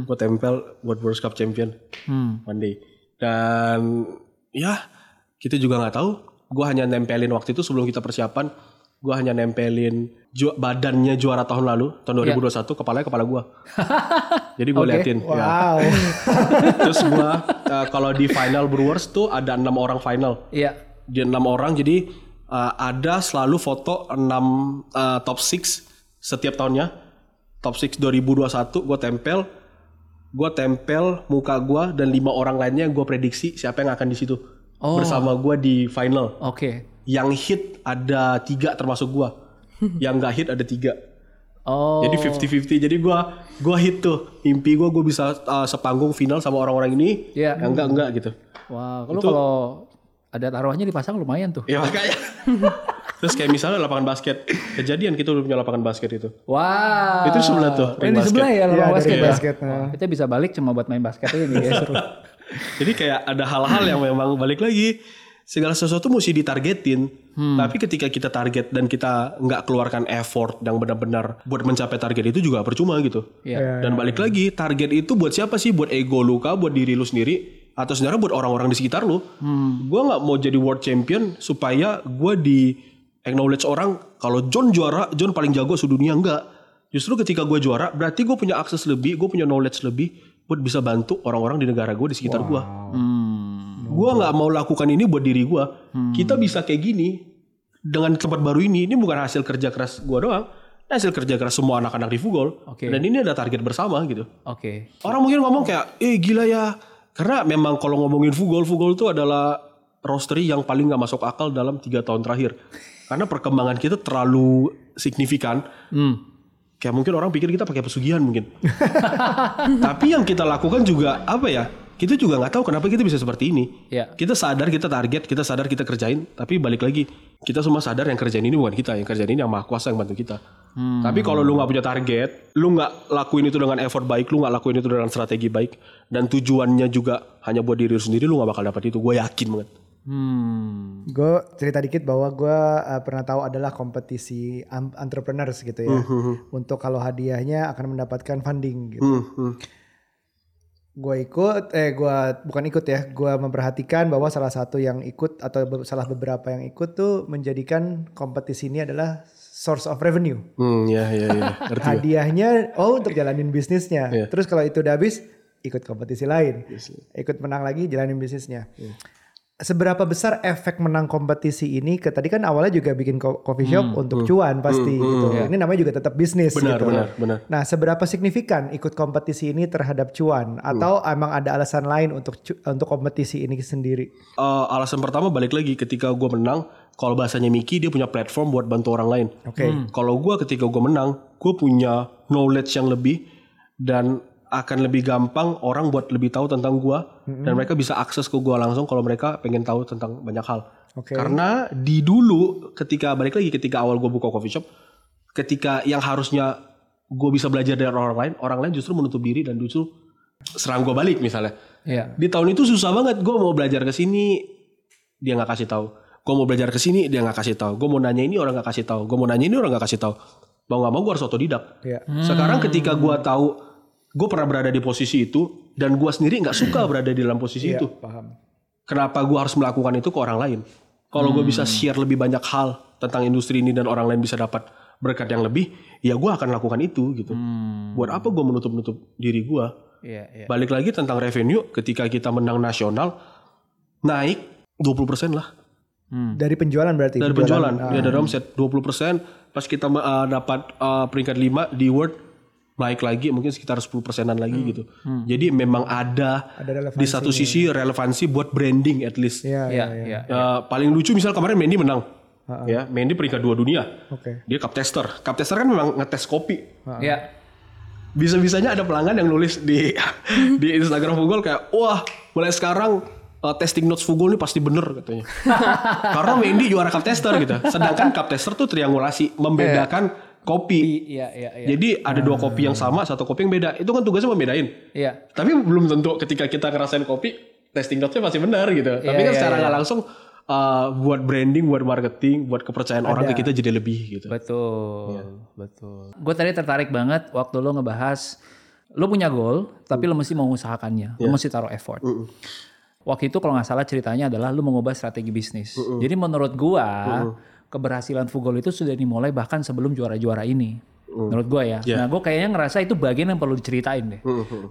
Gue tempel World Cup Champion one day. Dan ya kita juga nggak tahu. Gue hanya nempelin waktu itu sebelum kita persiapan. Gue hanya nempelin ju- badannya juara tahun lalu, tahun 2021, kepalanya kepala gue. Jadi gue liatin. ya. Wow. Terus gue uh, kalau di final Brewers tuh ada enam orang final Iya. dia enam orang jadi uh, ada selalu foto enam uh, top 6 setiap tahunnya top 6 2021 gue tempel gue tempel muka gue dan lima orang lainnya gue prediksi siapa yang akan di situ Oh. bersama gue di final Oke. Yang hit ada tiga termasuk gue yang nggak hit ada tiga Oh. jadi 50-50 jadi gue gua hit tuh mimpi gue gue bisa uh, sepanggung final sama orang-orang ini Iya. yang enggak enggak gitu Wah, kalau kalau ada taruhannya dipasang lumayan tuh. Ya makanya. Terus kayak misalnya lapangan basket. Kejadian kita udah punya lapangan basket itu. Wah. Itu sebelah tuh, Oh, ring di sebelah ya Iya, lapangan dari basket. ya? basket, nah. Kita bisa balik cuma buat main basket aja nih ya seru. Jadi kayak ada hal-hal yang memang balik lagi. Segala sesuatu mesti ditargetin. Tapi ketika kita target dan kita nggak keluarkan effort yang benar-benar buat mencapai target itu juga percuma gitu. Iya. Dan balik lagi, target itu buat siapa sih? Buat ego lu kah? Buat diri lu sendiri? Atau sebenarnya buat orang-orang di sekitar lu? Gue nggak mau jadi world champion supaya gue di acknowledge orang kalau John juara, John paling jago sedunia enggak. Justru ketika gue juara, berarti gue punya akses lebih, gue punya knowledge lebih buat bisa bantu orang-orang di negara gue di sekitar gue. Gue nggak mau lakukan ini buat diri gue. Kita bisa kayak gini dengan tempat baru ini. Ini bukan hasil kerja keras gue doang. Ini hasil kerja keras semua anak-anak di Fugol. Oke. Dan ini ada target bersama gitu. Oke. Orang mungkin ngomong kayak, eh gila ya. Karena memang kalau ngomongin Fugol, Fugol itu adalah roastery yang paling nggak masuk akal dalam tiga tahun terakhir. Karena perkembangan kita terlalu signifikan. Hmm. Kayak mungkin orang pikir kita pakai pesugihan mungkin. Tapi yang kita lakukan juga apa ya? Kita juga nggak tahu kenapa kita bisa seperti ini. Iya. Kita sadar kita target, kita sadar kita kerjain. Tapi balik lagi, kita semua sadar yang kerjain ini bukan kita, yang kerjain ini yang maha kuasa yang bantu kita. Tapi kalau lu nggak punya target, lu nggak lakuin itu dengan effort baik, lu nggak lakuin itu dengan strategi baik, dan tujuannya juga hanya buat diri lu sendiri, lu nggak bakal dapat itu. Gue yakin banget. Hmm. Gue cerita dikit bahwa gue uh, pernah tahu adalah kompetisi entrepreneurs gitu ya. Untuk kalau hadiahnya akan mendapatkan funding gitu. Hmm, hmm. Gue ikut, eh gue bukan ikut ya, gue memperhatikan bahwa salah satu yang ikut atau be- salah beberapa yang ikut tuh menjadikan kompetisi ini adalah source of revenue. Hmm, ya, ya, ya. Hadiahnya, oh untuk jalanin bisnisnya. Iya. Terus kalau itu udah habis, ikut kompetisi lain. Ikut menang lagi, jalanin bisnisnya. Iya. Seberapa besar efek menang kompetisi ini? Ke tadi kan awalnya juga bikin co- coffee shop Hmm, untuk cuan pasti gitu. Ini namanya juga tetap bisnis Benar, gitu. benar, benar. Nah, seberapa signifikan ikut kompetisi ini terhadap cuan? Atau Hmm. emang ada alasan lain untuk untuk kompetisi ini sendiri? Eh, alasan pertama balik lagi ketika gue menang, kalau bahasanya Miki dia punya platform buat bantu orang lain. Oke. Kalau gue ketika gue menang, gue punya knowledge yang lebih dan akan lebih gampang orang buat lebih tahu tentang gua dan mereka bisa akses ke gua langsung kalau mereka pengen tahu tentang banyak hal. Oke. Karena di dulu ketika balik lagi ketika awal gua buka coffee shop, ketika yang harusnya gue bisa belajar dari orang lain, orang lain justru menutup diri dan justru serang gue balik misalnya. Iya. Di tahun itu susah banget. Gue mau belajar ke sini, dia nggak kasih tahu. Gue mau belajar ke sini, dia nggak kasih tahu. Gue mau nanya ini orang nggak kasih tahu. Gue mau nanya ini orang nggak kasih tahu. Mau nggak mau gue harus otodidak. Iya. Sekarang ketika gue tahu, gue pernah berada di posisi itu dan gue sendiri nggak suka berada di dalam posisi Iya, itu. paham. Kenapa gue harus melakukan itu ke orang lain? Kalau gue bisa share lebih banyak hal tentang industri ini dan orang lain bisa dapat berkat yang lebih, ya gue akan lakukan itu gitu. Buat apa gue menutup-nutup diri gue? Iya, iya. Balik lagi tentang revenue, ketika kita menang nasional, naik 20% lah Dari penjualan berarti. dari penjualan. Ah. Ya dari omset 20%. Pas kita uh, dapat uh, peringkat 5 di World, naik lagi mungkin sekitar 10 persenan lagi gitu. Jadi memang ada, Ada di satu sisi relevansi buat branding at least. Iya, Iya, iya, iya. iya. Uh, paling lucu misal kemarin Mendy menang. Ya, Mendy peringkat dua dunia. Oke. Dia cup tester. Cup tester kan memang ngetes kopi. Iya. Bisa-bisanya ada pelanggan yang nulis di di Instagram Fugol kayak, wah mulai sekarang uh, testing notes Fugol ini pasti bener katanya. Karena Mendy juara cup tester gitu. Sedangkan cup tester tuh triangulasi membedakan kopi. Iya, iya, iya. Jadi ada dua kopi yang sama, satu kopi yang beda. Itu kan tugasnya membedain. Iya. Tapi belum tentu ketika kita ngerasain kopi, testing notes-nya pasti benar gitu. Tapi kan iya, secara iya. nggak langsung uh, buat branding, buat marketing, buat kepercayaan orang ke kita jadi lebih gitu. Betul, betul. Gue tadi tertarik banget waktu lo ngebahas lo punya goal, tapi lo mesti mengusahakannya, lo mesti taruh effort. Waktu itu kalau nggak salah ceritanya adalah lo mengubah strategi bisnis. Jadi menurut gua keberhasilan Fugol itu sudah dimulai bahkan sebelum juara-juara ini. Menurut gua ya. Yeah. Nah, gue kayaknya ngerasa itu bagian yang perlu diceritain deh.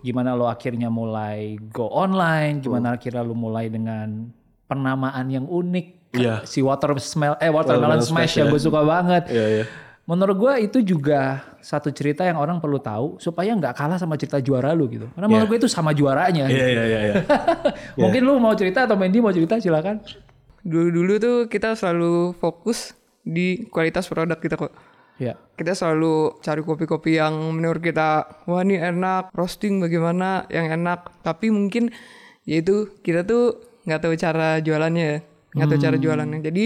Gimana lo akhirnya mulai go online, gimana akhirnya lo mulai dengan penamaan yang unik. Iya. Si water smell eh watermelon Watermelon smash, Smash, yang ya. gue suka banget. Iya, iya. Menurut gue itu juga satu cerita yang orang perlu tahu supaya nggak kalah sama cerita juara lu gitu. Karena menurut gue itu sama juaranya. Iya, iya, iya. iya. Mungkin lu mau cerita atau Mendy mau cerita silakan. Dulu-dulu tuh kita selalu fokus di kualitas produk kita kok. Ya. Kita selalu cari kopi-kopi yang menurut kita wah ini enak, roasting bagaimana yang enak. Tapi mungkin yaitu kita tuh nggak tahu cara jualannya ya, nggak tahu cara jualannya. Jadi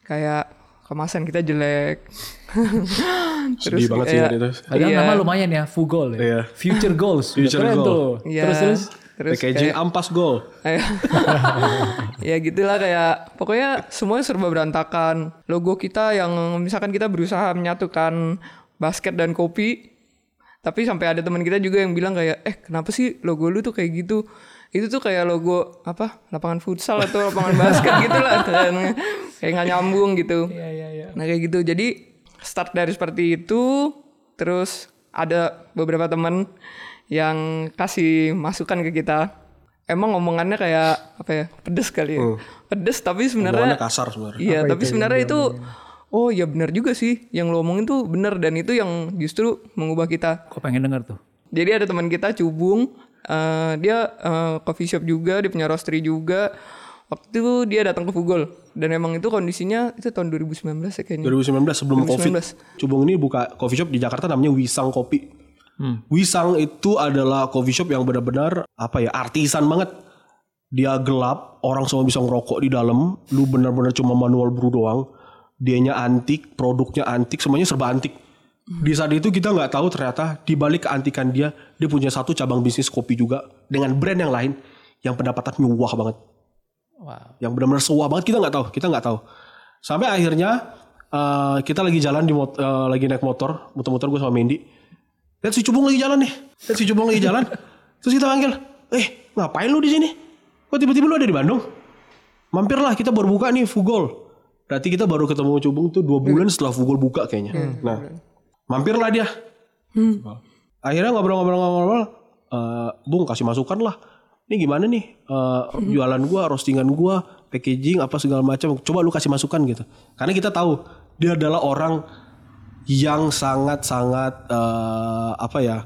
kayak kemasan kita jelek. Sedih banget sih kayak- kan itu. Padahal Iya. nama lumayan ya, Fugol ya. Iya. Future goals. Future keren goal. tuh. Iya. Terus terus. Terus Packaging kayak- ampas gol. Ya gitulah kayak pokoknya semuanya serba berantakan. Logo kita yang misalkan kita berusaha menyatukan basket dan kopi, tapi sampai ada teman kita juga yang bilang kayak, eh kenapa sih logo lu tuh kayak gitu? Itu tuh kayak logo apa? Lapangan futsal atau lapangan basket gitu lah kan. Kayak nggak nyambung gitu. Nah kayak gitu. Jadi start dari seperti itu, terus ada beberapa teman yang kasih masukan ke kita. Emang ngomongannya kayak apa ya? Pedes kali ya. Pedes tapi sebenarnya Omongannya kasar sebenarnya. Iya, tapi sebenarnya itu oh ya benar juga sih. Yang lo omongin tuh benar dan itu yang justru mengubah kita. Kok pengen denger tuh. Jadi ada teman kita Cubung, eh, dia eh, coffee shop juga, dia punya roastery juga. Waktu itu dia datang ke Fugol dan emang itu kondisinya itu tahun 2019 ya kayaknya. 2019 sebelum 2019. Covid. Cubung ini buka coffee shop di Jakarta namanya Wisang Kopi. Wisang itu adalah coffee shop yang benar-benar apa ya artisan banget. Dia gelap, orang semua bisa ngerokok di dalam. Lu benar-benar cuma manual brew doang. Dianya antik, produknya antik, semuanya serba antik. Di saat itu kita nggak tahu ternyata di balik keantikan dia, dia punya satu cabang bisnis kopi juga dengan brand yang lain yang pendapatannya wah banget Wow. yang benar-benar sewah banget kita nggak tahu kita nggak tahu sampai akhirnya eh, kita lagi jalan di mot- eh, lagi naik motor muter-muter gue sama Mendy lihat si Cubung lagi jalan nih. Lihat si Cubung lagi jalan. Terus kita panggil eh ngapain lu di sini? Kok tiba-tiba lu ada di Bandung? Mampirlah kita baru buka nih Fugol berarti kita baru ketemu Cubung tuh dua bulan setelah Fugol buka kayaknya. Nah mampirlah dia. Akhirnya ngobrol-ngobrol-ngobrol eh, Bung kasih masukan lah. Ini gimana nih? Eh, jualan gua roastingan gua packaging apa segala macam. Coba lu kasih masukan gitu. Karena kita tahu dia adalah orang yang sangat-sangat eh, apa ya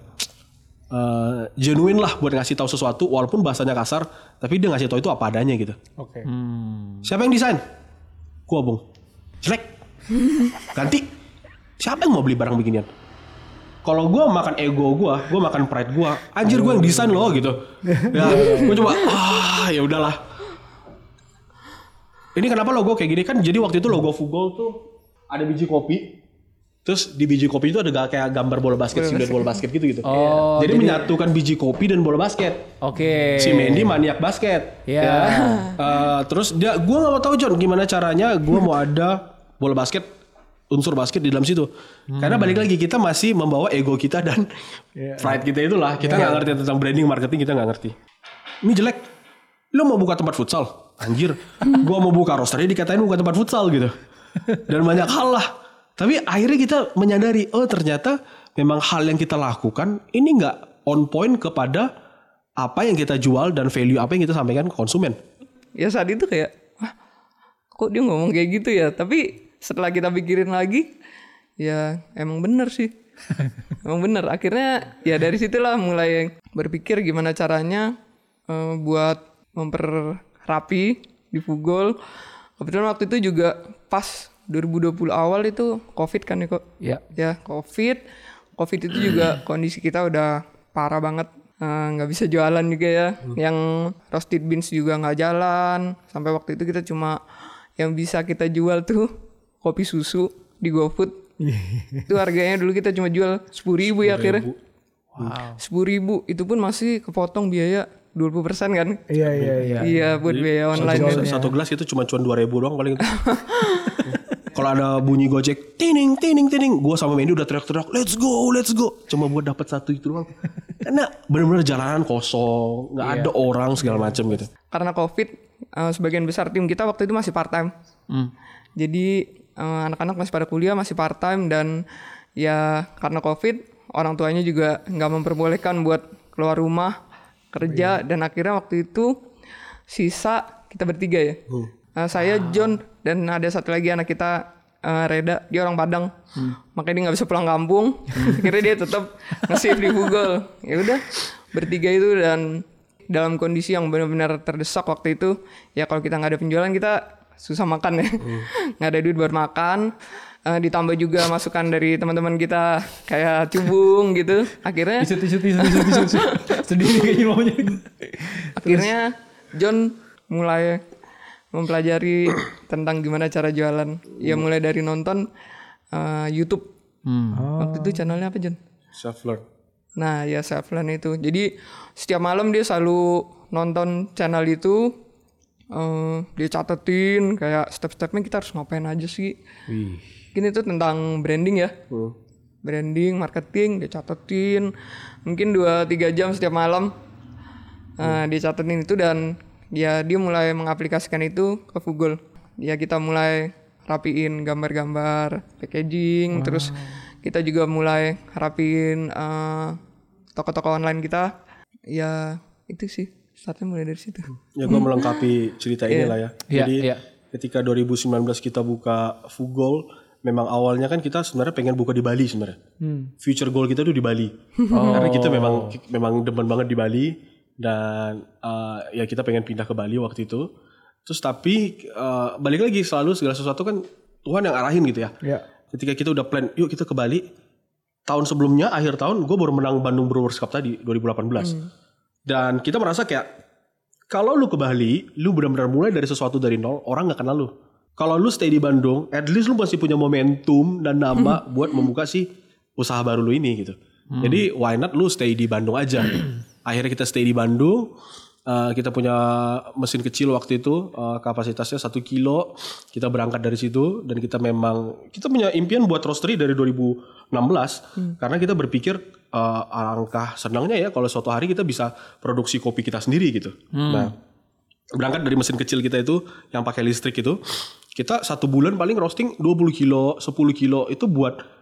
eh, genuine lah buat ngasih tahu sesuatu walaupun bahasanya kasar tapi dia ngasih tahu itu apa adanya gitu Oke. siapa yang desain gua bung jelek ganti siapa yang mau beli barang beginian kalau gue makan ego gue, gue makan pride gue. Anjir gue yang desain loh gitu. Ya, gue coba ah ya udahlah. Ini kenapa logo kayak gini kan? Jadi waktu itu logo Fugol tuh ada biji kopi. Terus di biji kopi itu ada kayak gambar bola basket, siluet bola basket gitu gitu. Oh, jadi, menyatukan biji kopi dan bola basket. Oke. Si Mandy maniak basket. Iya. Ya. Eh, terus dia, gue nggak mau tahu John gimana caranya gue mau ada bola basket unsur basket di dalam situ. Karena balik lagi kita masih membawa ego kita dan pride kita itulah. Kita nggak ngerti tentang branding, marketing kita nggak ngerti. Ini jelek. Lo mau buka tempat futsal? Anjir. Gua mau buka rosternya dikatain buka tempat futsal gitu. Dan banyak hal lah. Tapi akhirnya kita menyadari, oh ternyata memang hal yang kita lakukan ini nggak on point kepada apa yang kita jual dan value apa yang kita sampaikan ke konsumen. ya saat itu kayak wah kok dia ngomong kayak gitu ya? Tapi setelah kita pikirin lagi ya emang bener sih. Emang bener. Akhirnya ya dari situlah mulai berpikir gimana caranya eh, buat memperrapi di Fugol kebetulan waktu itu juga pas 2020 awal itu covid kan ya kok Ya. ya covid. Covid itu juga kondisi kita udah parah banget. Eh, nggak bisa jualan juga ya. Yang roasted beans juga nggak jalan. Sampai waktu itu kita cuma yang bisa kita jual tuh kopi susu di GoFood. Itu harganya dulu kita cuma jual sepuluh ribu ya akhirnya. Sepuluh ribu. Itu pun masih kepotong biaya 20% kan? Iya iya iya. iya buat biaya online Satu, satu gelas itu cuma cuan 2000 doang paling itu. Kalau ada bunyi Gojek, tining tining tining, gua sama Mendy udah teriak-teriak, "Let's go, let's go." Cuma buat dapat satu itu doang. Karena benar-benar jalanan kosong, nggak ada orang segala macam gitu. karena covid eh, sebagian besar tim kita waktu itu masih part time jadi eh, anak-anak masih pada kuliah masih part time dan ya karena covid orang tuanya juga nggak memperbolehkan buat keluar rumah kerja dan akhirnya waktu itu sisa kita bertiga ya Eh, saya John dan ada satu lagi anak kita eh, Reda. Dia orang Padang. Makanya dia nggak bisa pulang kampung. Akhirnya dia tetap nge-save di Google. Ya udah bertiga itu dan dalam kondisi yang benar-benar terdesak waktu itu ya kalau kita nggak ada penjualan kita susah makan ya. Nggak ada duit buat makan. Eh, ditambah juga masukan dari teman-teman kita kayak cubung gitu. Akhirnya Isut, isut, isut, isut, isut, maunya. akhirnya John mulai mempelajari tentang gimana cara jualan ya mulai dari nonton eh, YouTube waktu itu channelnya apa John Self learn. Nah ya self learn itu. Jadi setiap malam dia selalu nonton channel itu. eh, dia catetin kayak step-stepnya kita harus ngapain aja sih. Mungkin itu tentang branding ya. Branding, marketing dia catetin. Mungkin 2-3 jam setiap malam. eh, dia catetin itu dan ya dia mulai mengaplikasikan itu ke Google. Ya kita mulai rapiin gambar-gambar, packaging, terus kita juga mulai rapiin eh, toko-toko online kita. Ya itu sih startnya mulai dari situ. Ya gue melengkapi cerita ini lah ya. Iya, Jadi iya. ketika 2019 kita buka Fugol, memang awalnya kan kita sebenarnya pengen buka di Bali sebenarnya. Future goal kita tuh di Bali. Karena kita memang memang demen banget di Bali dan uh, ya kita pengen pindah ke Bali waktu itu. Terus tapi uh, balik lagi selalu segala sesuatu kan Tuhan yang arahin gitu ya. Iya. Ketika kita udah plan, yuk kita ke Bali. Tahun sebelumnya akhir tahun gue baru menang Bandung Brewers Cup tadi 2018. Dan kita merasa kayak kalau lu ke Bali, lu benar-benar mulai dari sesuatu dari nol, orang nggak kenal lu. Kalau lu stay di Bandung, at least lu masih punya momentum dan nama buat membuka si usaha baru lu ini gitu. Jadi why not lu stay di Bandung aja. Akhirnya kita stay di Bandung. Uh, kita punya mesin kecil waktu itu uh, kapasitasnya satu kilo. Kita berangkat dari situ dan kita memang kita punya impian buat roastery dari 2016 karena kita berpikir uh, alangkah senangnya ya kalau suatu hari kita bisa produksi kopi kita sendiri gitu. Nah berangkat dari mesin kecil kita itu yang pakai listrik itu kita satu bulan paling roasting 20 kilo 10 kilo. Itu buat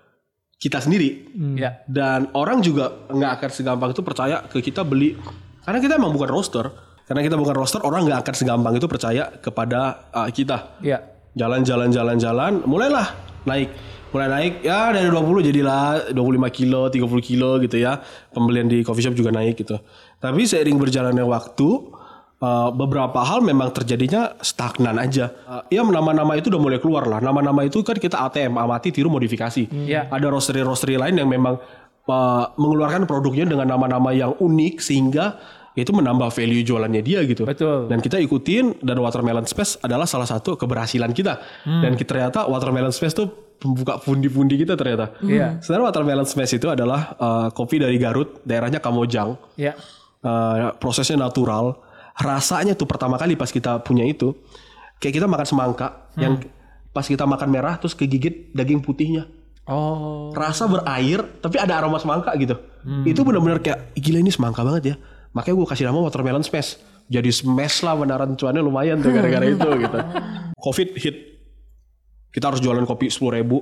kita sendiri. Ya. dan orang juga nggak akan segampang itu percaya ke kita beli. Karena kita emang bukan roaster. Karena kita bukan roaster orang nggak akan segampang itu percaya kepada uh, kita. Ya. jalan jalan jalan jalan mulailah naik. Mulai naik ya dari 20 jadilah 25 kilo 30 kilo gitu ya. Pembelian di coffee shop juga naik gitu. Tapi seiring berjalannya waktu uh, beberapa hal memang terjadinya stagnan aja Uh, ya nama-nama itu udah mulai keluar lah nama-nama itu kan kita ATM amati tiru modifikasi Iya. ada roastery roastery lain yang memang uh, mengeluarkan produknya dengan nama-nama yang unik sehingga itu menambah value jualannya dia gitu. Betul. Dan kita ikutin dan Watermelon Space adalah salah satu keberhasilan kita. Hmm. Dan kita, ternyata Watermelon Space tuh pembuka pundi-pundi kita ternyata. Iya. Sebenarnya Watermelon Space itu adalah uh, kopi dari Garut, daerahnya Kamojang. Ya. Uh, prosesnya natural. Rasanya tuh pertama kali pas kita punya itu, kayak kita makan semangka yang pas kita makan merah terus kegigit daging putihnya. Oh. Rasa berair tapi ada aroma semangka gitu. Itu benar-benar kayak gila ini semangka banget ya. Makanya gue kasih nama watermelon smash. Jadi smash lah beneran cuannya lumayan tuh gara-gara itu gitu. Covid hit. Kita harus jualan kopi 10 ribu.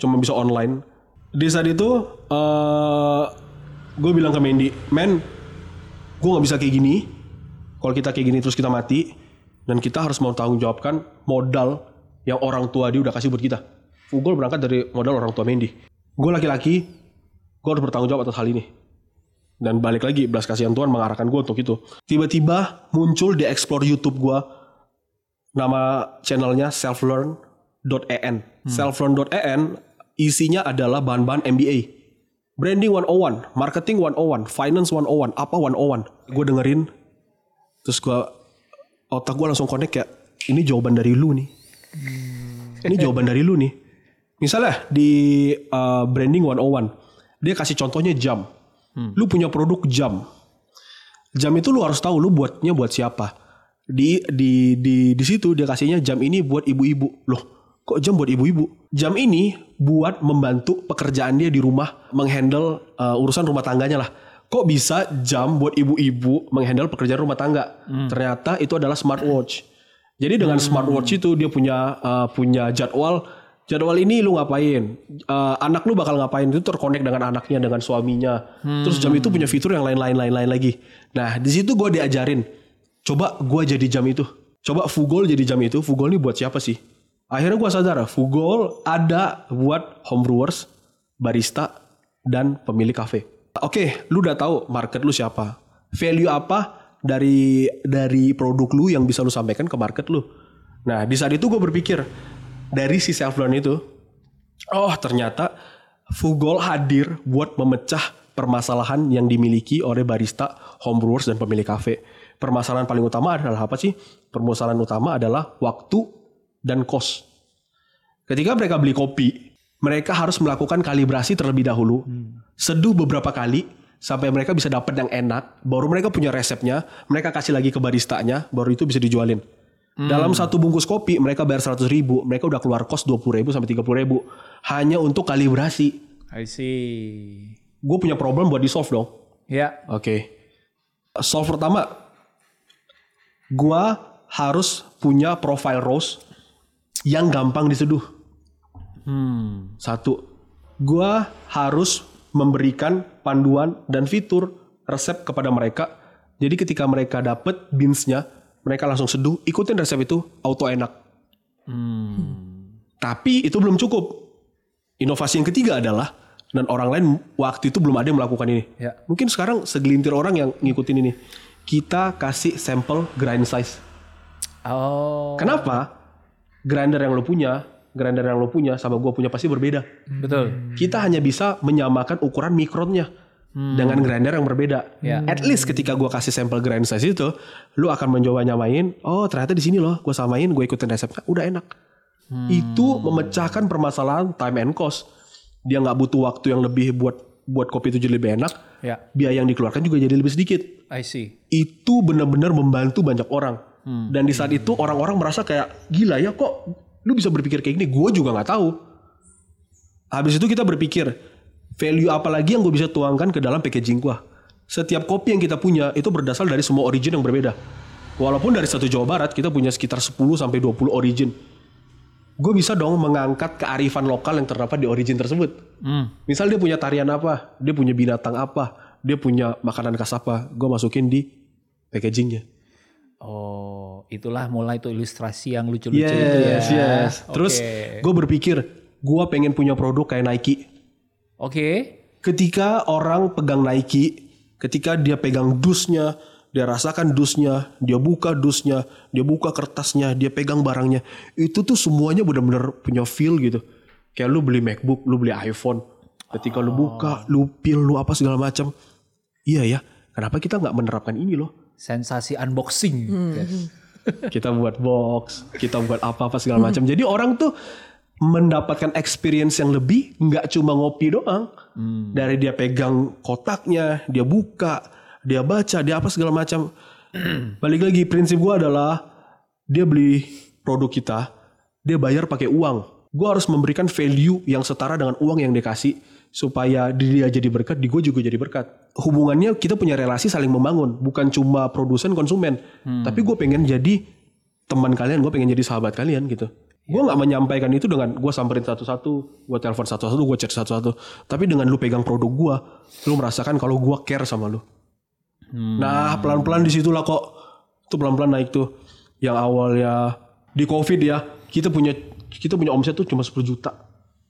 Cuma bisa online. Di saat itu eh gue bilang ke Mandy, Men, gue nggak bisa kayak gini. Kalau kita kayak gini terus kita mati. Dan kita harus mau tanggung jawabkan modal yang orang tua dia udah kasih buat kita. Fugol berangkat dari modal orang tua Mandy. Gue laki-laki, gue harus bertanggung jawab atas hal ini. Dan balik lagi, belas kasihan Tuhan mengarahkan gue untuk itu. Tiba-tiba muncul di explore YouTube gue, nama channelnya selflearn.en. Selflearn.en isinya adalah bahan-bahan MBA. Branding 101, Marketing 101, Finance 101, apa 101. Gue dengerin, terus gue, otak gue langsung connect kayak, ini jawaban dari lu nih. Ini jawaban dari lu nih. Misalnya di uh, branding 101, dia kasih contohnya jam. Lu punya produk jam. Jam itu lu harus tahu lu buatnya buat siapa. Di di di di situ dia kasihnya jam ini buat ibu-ibu. Loh, kok jam buat ibu-ibu? Jam ini buat membantu pekerjaan dia di rumah, menghandle uh, urusan rumah tangganya lah. Kok bisa jam buat ibu-ibu menghandle pekerjaan rumah tangga? Ternyata itu adalah smartwatch. Jadi dengan smartwatch itu dia punya uh, punya jadwal. Jadwal ini lu ngapain? Uh, anak lu bakal ngapain? Itu terkonek dengan anaknya dengan suaminya. Terus jam itu punya fitur yang lain-lain lain-lain lagi. Nah di situ gue diajarin coba gue jadi jam itu. Coba Fugol jadi jam itu. Fugol ini buat siapa sih? Akhirnya gue sadar Fugol ada buat homebrewers barista dan pemilik kafe oke lu udah tahu market lu siapa value apa dari dari produk lu yang bisa lu sampaikan ke market lu nah di saat itu gue berpikir dari si self learn itu oh ternyata Fugol hadir buat memecah permasalahan yang dimiliki oleh barista, homebrewers dan pemilik kafe. Permasalahan paling utama adalah apa sih? Permasalahan utama adalah waktu dan cost. Ketika mereka beli kopi, mereka harus melakukan kalibrasi terlebih dahulu. Seduh beberapa kali sampai mereka bisa dapat yang enak, baru mereka punya resepnya, mereka kasih lagi ke baristanya, baru itu bisa dijualin. Dalam satu bungkus kopi mereka bayar 100 ribu, mereka udah keluar kos 20 ribu sampai 30 ribu. Hanya untuk kalibrasi. I see. Gue punya problem buat di solve dong. Ya. Oke. Solve pertama, gue harus punya profile rose yang gampang diseduh. Satu, gue harus memberikan panduan dan fitur resep kepada mereka. Jadi ketika mereka dapet beansnya, mereka langsung seduh, ikutin resep itu, auto enak. Tapi itu belum cukup. Inovasi yang ketiga adalah dan orang lain waktu itu belum ada yang melakukan ini. Ya. Mungkin sekarang segelintir orang yang ngikutin ini. Kita kasih sampel grind size. Oh. Kenapa? Grinder yang lo punya, grinder yang lo punya sama gua punya pasti berbeda. Betul. Kita hanya bisa menyamakan ukuran mikronnya dengan grinder yang berbeda. Ya. At least ketika gua kasih sampel grind size itu, lu akan mencoba nyamain. Oh ternyata di sini loh, gua samain, gue ikutin resepnya, udah enak. Itu memecahkan permasalahan time and cost. Dia nggak butuh waktu yang lebih buat buat kopi itu jadi lebih enak. Ya. Biaya yang dikeluarkan juga jadi lebih sedikit I see. itu benar-benar membantu banyak orang. Dan di saat itu orang-orang merasa kayak gila ya kok lu bisa berpikir kayak gini. Gue juga nggak tahu. Habis itu kita berpikir value apa lagi yang gue bisa tuangkan ke dalam packaging gue. Setiap kopi yang kita punya itu berdasar dari semua origin yang berbeda. Walaupun dari satu Jawa Barat kita punya sekitar 10 sampai 20 origin. Gue bisa dong mengangkat kearifan lokal yang terdapat di origin tersebut. Misal dia punya tarian apa, dia punya binatang apa, dia punya makanan khas apa, gue masukin di packagingnya. Oh, itulah mulai tuh ilustrasi yang lucu-lucu Yes, itu ya. yes. Terus Oke. gue berpikir, gue pengen punya produk kayak Nike. Oke. Ketika orang pegang Nike, ketika dia pegang dusnya, dia rasakan dusnya, dia buka dusnya, dia buka kertasnya, dia pegang barangnya, itu tuh semuanya benar-benar punya feel gitu. Kayak lu beli MacBook, lu beli iPhone, Ketika lu buka, lu pil, lu apa segala macam. Iya ya. Kenapa kita nggak menerapkan ini loh? Sensasi unboxing. Kita buat box, kita buat apa-apa segala macam. Jadi orang tuh mendapatkan experience yang lebih, nggak cuma ngopi doang. Dari dia pegang kotaknya, dia buka, dia baca, dia apa segala macam. Balik lagi prinsip gua adalah dia beli produk kita, dia bayar pakai uang. Gua harus memberikan value yang setara dengan uang yang dia kasih supaya dia jadi berkat, di gue juga jadi berkat. Hubungannya kita punya relasi saling membangun, bukan cuma produsen konsumen. Tapi gue pengen jadi teman kalian, gue pengen jadi sahabat kalian gitu. Gue nggak menyampaikan itu dengan gue samperin satu-satu, gue telepon satu-satu, gue chat satu-satu. Tapi dengan lu pegang produk gue, lu merasakan kalau gue care sama lu. Nah pelan-pelan di situlah kok, itu pelan-pelan naik tuh. Yang awalnya di covid ya, kita punya kita punya omset tuh cuma 10 juta.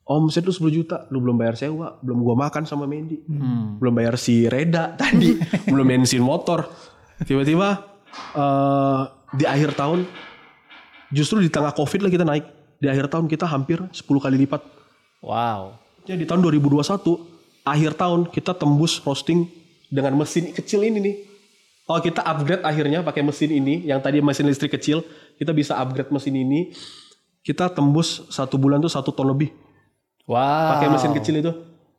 Omset tuh 10 juta, lu belum bayar sewa, belum gua makan sama Mendy, belum bayar si Reda tadi, belum bensin motor. Tiba-tiba eh, di akhir tahun, justru di tengah covid lah kita naik. Di akhir tahun kita hampir 10 kali lipat. Wow. Jadi di tahun 2021 akhir tahun kita tembus roasting dengan mesin kecil ini nih. Oh kita upgrade akhirnya pakai mesin ini yang tadi mesin listrik kecil kita bisa upgrade mesin ini. Kita tembus satu bulan tuh satu ton lebih Wow. pakai mesin kecil itu.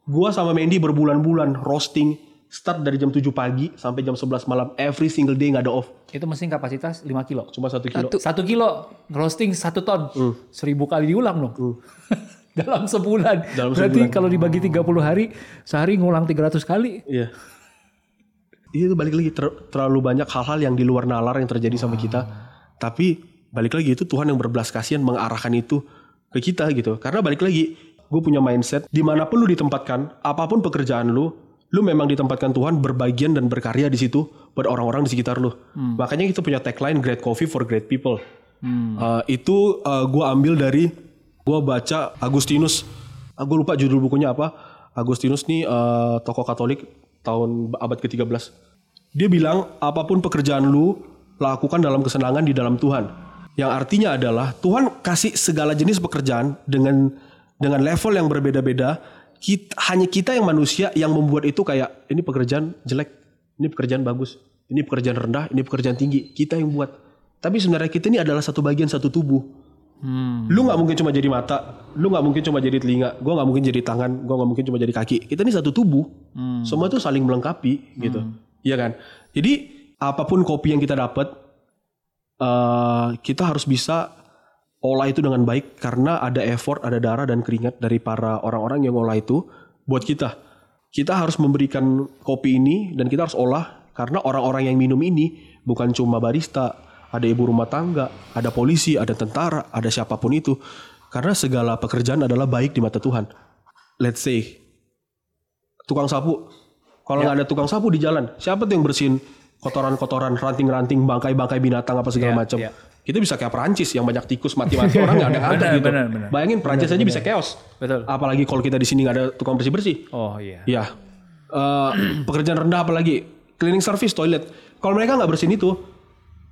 Gua sama Mendy berbulan-bulan roasting start dari jam 7 pagi sampai jam 11 malam every single day nggak ada off. Itu mesin kapasitas 5 kilo. Cuma satu kilo. Satu kilo roasting satu ton. Seribu kali diulang dong. Dalam sebulan. Dalam Berarti sebulan. kalau dibagi 30 hari, sehari ngulang 300 kali. Iya. Iya itu balik lagi ter- terlalu banyak hal-hal yang di luar nalar yang terjadi sama kita. Tapi balik lagi itu Tuhan yang berbelas kasihan mengarahkan itu ke kita gitu. Karena balik lagi gue punya mindset di mana pun lu ditempatkan, apa pun pekerjaan lu, lu memang ditempatkan Tuhan berbagian dan berkarya di situ buat orang-orang di sekitar lu. Makanya kita punya tagline Great Coffee for Great People. Uh, itu gue ambil dari gue baca Agustinus. gue lupa judul bukunya apa. Agustinus nih uh, tokoh Katolik tahun abad ke-13. Dia bilang apa pun pekerjaan lu lakukan dalam kesenangan di dalam Tuhan. Yang artinya adalah Tuhan kasih segala jenis pekerjaan dengan dengan level yang berbeda-beda. Kita, hanya kita yang manusia yang membuat itu kayak ini pekerjaan jelek, ini pekerjaan bagus, ini pekerjaan rendah, ini pekerjaan tinggi. Kita yang buat. Tapi sebenarnya kita ini adalah satu bagian satu tubuh. Lu nggak mungkin cuma jadi mata, lu nggak mungkin cuma jadi telinga, gua nggak mungkin jadi tangan, gua nggak mungkin cuma jadi kaki. Kita ini satu tubuh, semua itu saling melengkapi gitu, iya kan? Jadi apa pun kopi yang kita dapat, eh, kita harus bisa olah itu dengan baik karena ada effort, ada darah dan keringat dari para orang-orang yang olah itu buat kita. Kita harus memberikan kopi ini dan kita harus olah karena orang-orang yang minum ini bukan cuma barista, ada ibu rumah tangga, ada polisi, ada tentara, ada siapa pun itu. Karena segala pekerjaan adalah baik di mata Tuhan. Let's say tukang sapu. Kalau nggak ada tukang sapu di jalan, siapa tuh yang bersihin kotoran-kotoran, ranting-ranting, bangkai-bangkai binatang apa segala Iya, macam. iya. Kita bisa kayak Perancis yang banyak tikus mati-mati orang nggak ada ada gitu. benar, benar. Bayangin Perancis aja bisa chaos. Betul. Apalagi kalau kita di sini nggak ada tukang bersih-bersih. Oh iya. Ya, Eh, pekerjaan rendah apalagi cleaning service toilet. Kalau mereka nggak bersihin itu,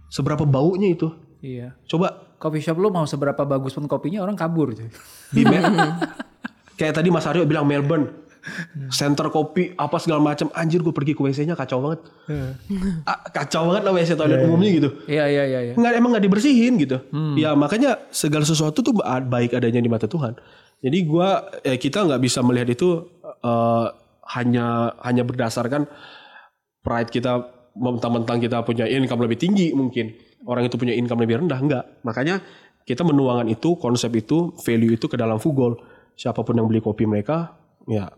seberapa baunya itu? Iya. Coba Coffee shop lu mau seberapa bagus pun kopinya orang kabur. di kayak tadi Mas Aryo bilang Melbourne, center kopi apa segala macam. Anjir gue pergi ke WC-nya kacau banget. Ah, kacau banget lah WC toilet umumnya gitu. Iya iya iya. iya. nggak emang nggak dibersihin gitu. Ya makanya segala sesuatu tuh ba- baik adanya di mata Tuhan. Jadi gua eh, kita nggak bisa melihat itu eh, hanya hanya berdasarkan pride kita mentang-mentang kita punya income lebih tinggi mungkin orang itu punya income lebih rendah enggak. Makanya kita menuangkan itu konsep itu value itu ke dalam Fugol. Siapa pun yang beli kopi mereka ya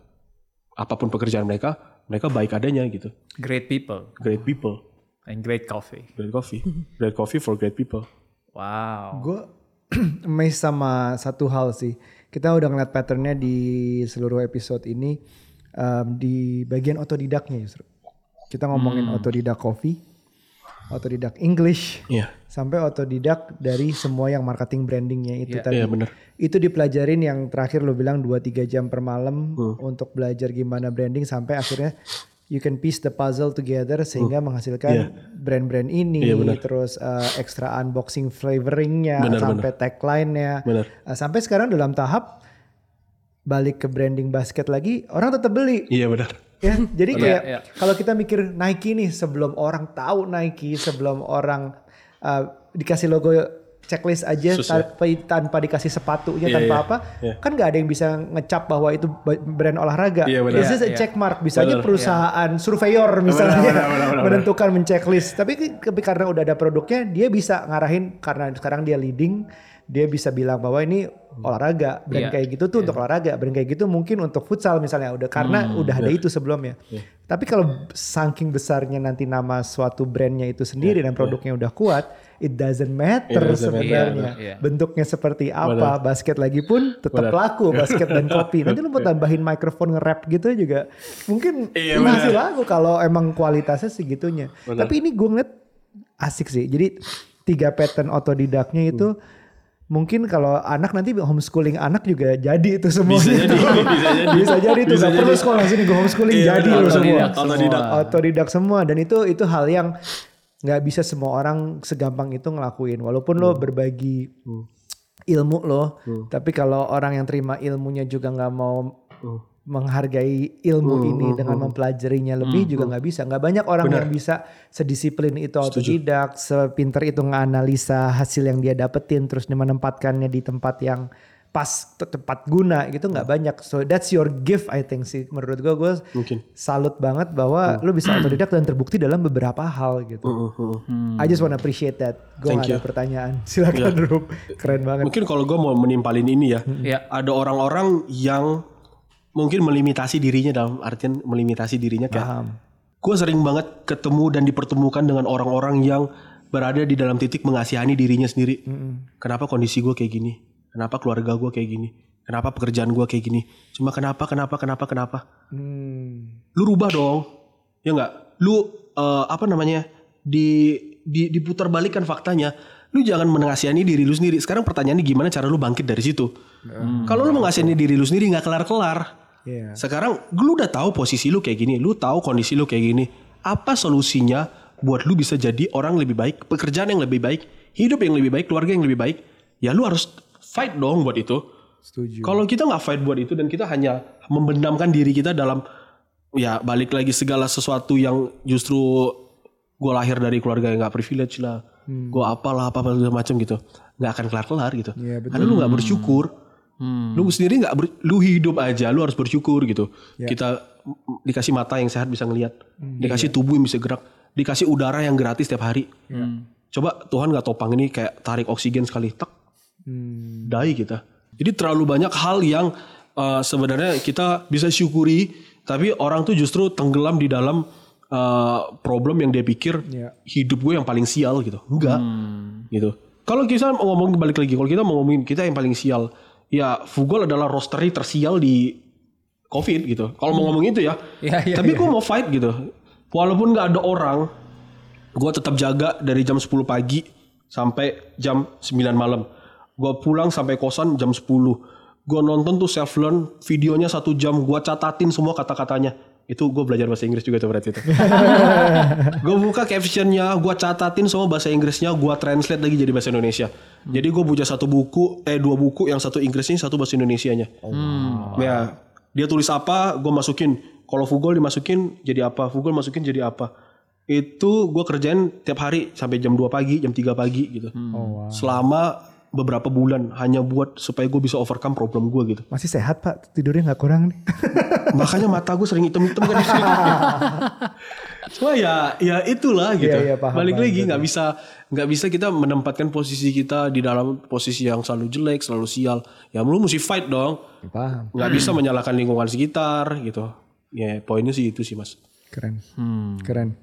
apa pun pekerjaan mereka mereka baik adanya gitu. Great people Great people, and great coffee. great coffee, great coffee for great people. Wow. Gue amazed sama satu hal sih. Kita udah ngeliat patternnya di seluruh episode ini um, di bagian otodidaknya justru. Kita ngomongin otodidak coffee, otodidak English, Iya. sampai otodidak dari semua yang marketing brandingnya itu Iya, tadi. iya, bener. Itu dipelajarin yang terakhir lo bilang 2-3 jam per malam Hmm. untuk belajar gimana branding sampai akhirnya you can piece the puzzle together sehingga menghasilkan brand-brand ini Hmm. Iya, terus uh, extra unboxing flavoringnya Benar, sampai tagline-nya. Uh, sampai sekarang dalam tahap balik ke branding basket lagi, orang tetap beli. Iya benar. Ya, jadi kayak iya. kalau kita mikir Nike nih sebelum orang tahu Nike, sebelum orang uh, dikasih logo checklist aja Sus ya. tanpa, tanpa dikasih sepatunya Iya, tanpa iya, apa, iya. kan nggak ada yang bisa ngecap bahwa itu brand olahraga. Iya, benar. It's just a Iya, check mark. Bisa aja perusahaan surveyor misalnya benar, benar, benar, benar. menentukan menceklis. Tapi tapi karena udah ada produknya, dia bisa ngarahin karena sekarang dia leading, dia bisa bilang bahwa ini olahraga. Brand Iya. kayak gitu tuh untuk olahraga. Brand kayak gitu mungkin untuk futsal misalnya udah karena Hmm, udah iya. ada itu sebelumnya. Tapi kalau saking besarnya nanti nama suatu brandnya itu sendiri dan produknya udah kuat, it doesn't matter It doesn't matter. sebenarnya. Iya, iya. Bentuknya seperti apa, basket lagi pun tetap laku basket dan kopi. Nanti lu mau tambahin mikrofon nge-rap gitu juga mungkin Iya, masih benar. laku kalau emang kualitasnya segitunya. Tapi ini gue ngeliat asik sih. Jadi tiga pattern otodidaknya itu mungkin kalau anak nanti homeschooling anak juga jadi itu semuanya. Bisa jadi, bisa jadi. Bisa jadi tuh Bisa gak perlu sekolah sini gue homeschooling Iya, jadi lu semua. Otodidak semua. Otodidak. Semua dan itu itu hal yang nggak bisa semua orang segampang itu ngelakuin. Walaupun lo berbagi ilmu lo, tapi kalau orang yang terima ilmunya juga nggak mau menghargai ilmu ini dengan mempelajarinya lebih juga nggak bisa. Nggak banyak orang yang bisa sedisiplin itu otodidak, sepinter itu nganalisa hasil yang dia dapetin terus menempatkannya di tempat yang pas te- tepat guna gitu nggak banyak. So that's your gift I think sih menurut gue gue Mungkin. salut banget bahwa lu bisa otodidak dan terbukti dalam beberapa hal gitu. I just wanna appreciate that. Gue ada you. pertanyaan. Silakan Rup. Keren banget. Mungkin kalau gue mau menimpalin ini ya, Iya. ada orang-orang yang mungkin melimitasi dirinya dalam artian melimitasi dirinya kayak Paham. gue sering banget ketemu dan dipertemukan dengan orang-orang yang berada di dalam titik mengasihani dirinya sendiri. Kenapa kondisi gue kayak gini? Kenapa keluarga gue kayak gini? Kenapa pekerjaan gue kayak gini? Cuma kenapa, kenapa, kenapa, kenapa? Hmm. Lu rubah dong, ya nggak? Lu eh, apa namanya? Di, di diputar balikan faktanya. Lu jangan mengasihani diri lu sendiri. Sekarang pertanyaannya gimana cara lu bangkit dari situ? Kalau lu mengasihani diri lu sendiri nggak kelar-kelar. Iya. Sekarang lu udah tahu posisi lu kayak gini, lu tahu kondisi lu kayak gini. Apa solusinya buat lu bisa jadi orang lebih baik, pekerjaan yang lebih baik, hidup yang lebih baik, keluarga yang lebih baik? Ya lu harus fight dong buat itu. Setuju. Kalau kita nggak fight buat itu dan kita hanya membendamkan diri kita dalam ya balik lagi segala sesuatu yang justru gue lahir dari keluarga yang nggak privilege lah, gue apalah apa apa segala macam gitu, nggak akan kelar kelar gitu. Iya, betul. Karena lu nggak bersyukur, lu sendiri nggak lu hidup aja, lu harus bersyukur gitu. Kita mm, dikasih mata yang sehat bisa ngelihat, dikasih tubuh yang bisa gerak, dikasih udara yang gratis setiap hari. Coba Tuhan nggak topang ini kayak tarik oksigen sekali, tak dai kita. Jadi terlalu banyak hal yang uh, sebenarnya kita bisa syukuri, tapi orang tuh justru tenggelam di dalam uh, problem yang dia pikir Iya. hidup gue yang paling sial gitu. Enggak, gitu. Kalau kita ngomong balik lagi, kalau kita mau ngomongin kita yang paling sial, ya Fugol adalah roastery tersial di COVID gitu. Kalau mau ngomong itu ya, Iya, iya, tapi gue mau fight gitu. Walaupun nggak ada orang, gue tetap jaga dari jam 10 pagi sampai jam 9 malam. Gue pulang sampai kosan jam 10. Gue nonton tuh self learn videonya satu jam. Gue catatin semua kata-katanya. Itu gue belajar bahasa Inggris juga tuh berarti itu. gue buka captionnya, gue catatin semua bahasa Inggrisnya, gue translate lagi jadi bahasa Indonesia. Jadi gue punya satu buku, eh dua buku, yang satu Inggrisnya, satu bahasa Indonesianya. Ya, dia tulis apa, gue masukin. Kalau Fugol dimasukin jadi apa, Fugol masukin jadi apa. Itu gue kerjain tiap hari sampai jam 2 pagi, jam 3 pagi gitu. Selama beberapa bulan hanya buat supaya gue bisa overcome problem gue gitu. Masih sehat pak, tidurnya nggak kurang nih. Makanya mata gue sering hitam-hitam kan. Cuma ya, ya itulah gitu. Iya, iya, paham, Balik paham, lagi nggak bisa nggak bisa kita menempatkan posisi kita di dalam posisi yang selalu jelek, selalu sial. Ya lu mesti fight dong. Paham. Nggak bisa menyalahkan lingkungan sekitar gitu. Ya poinnya sih itu sih mas. Keren. Keren.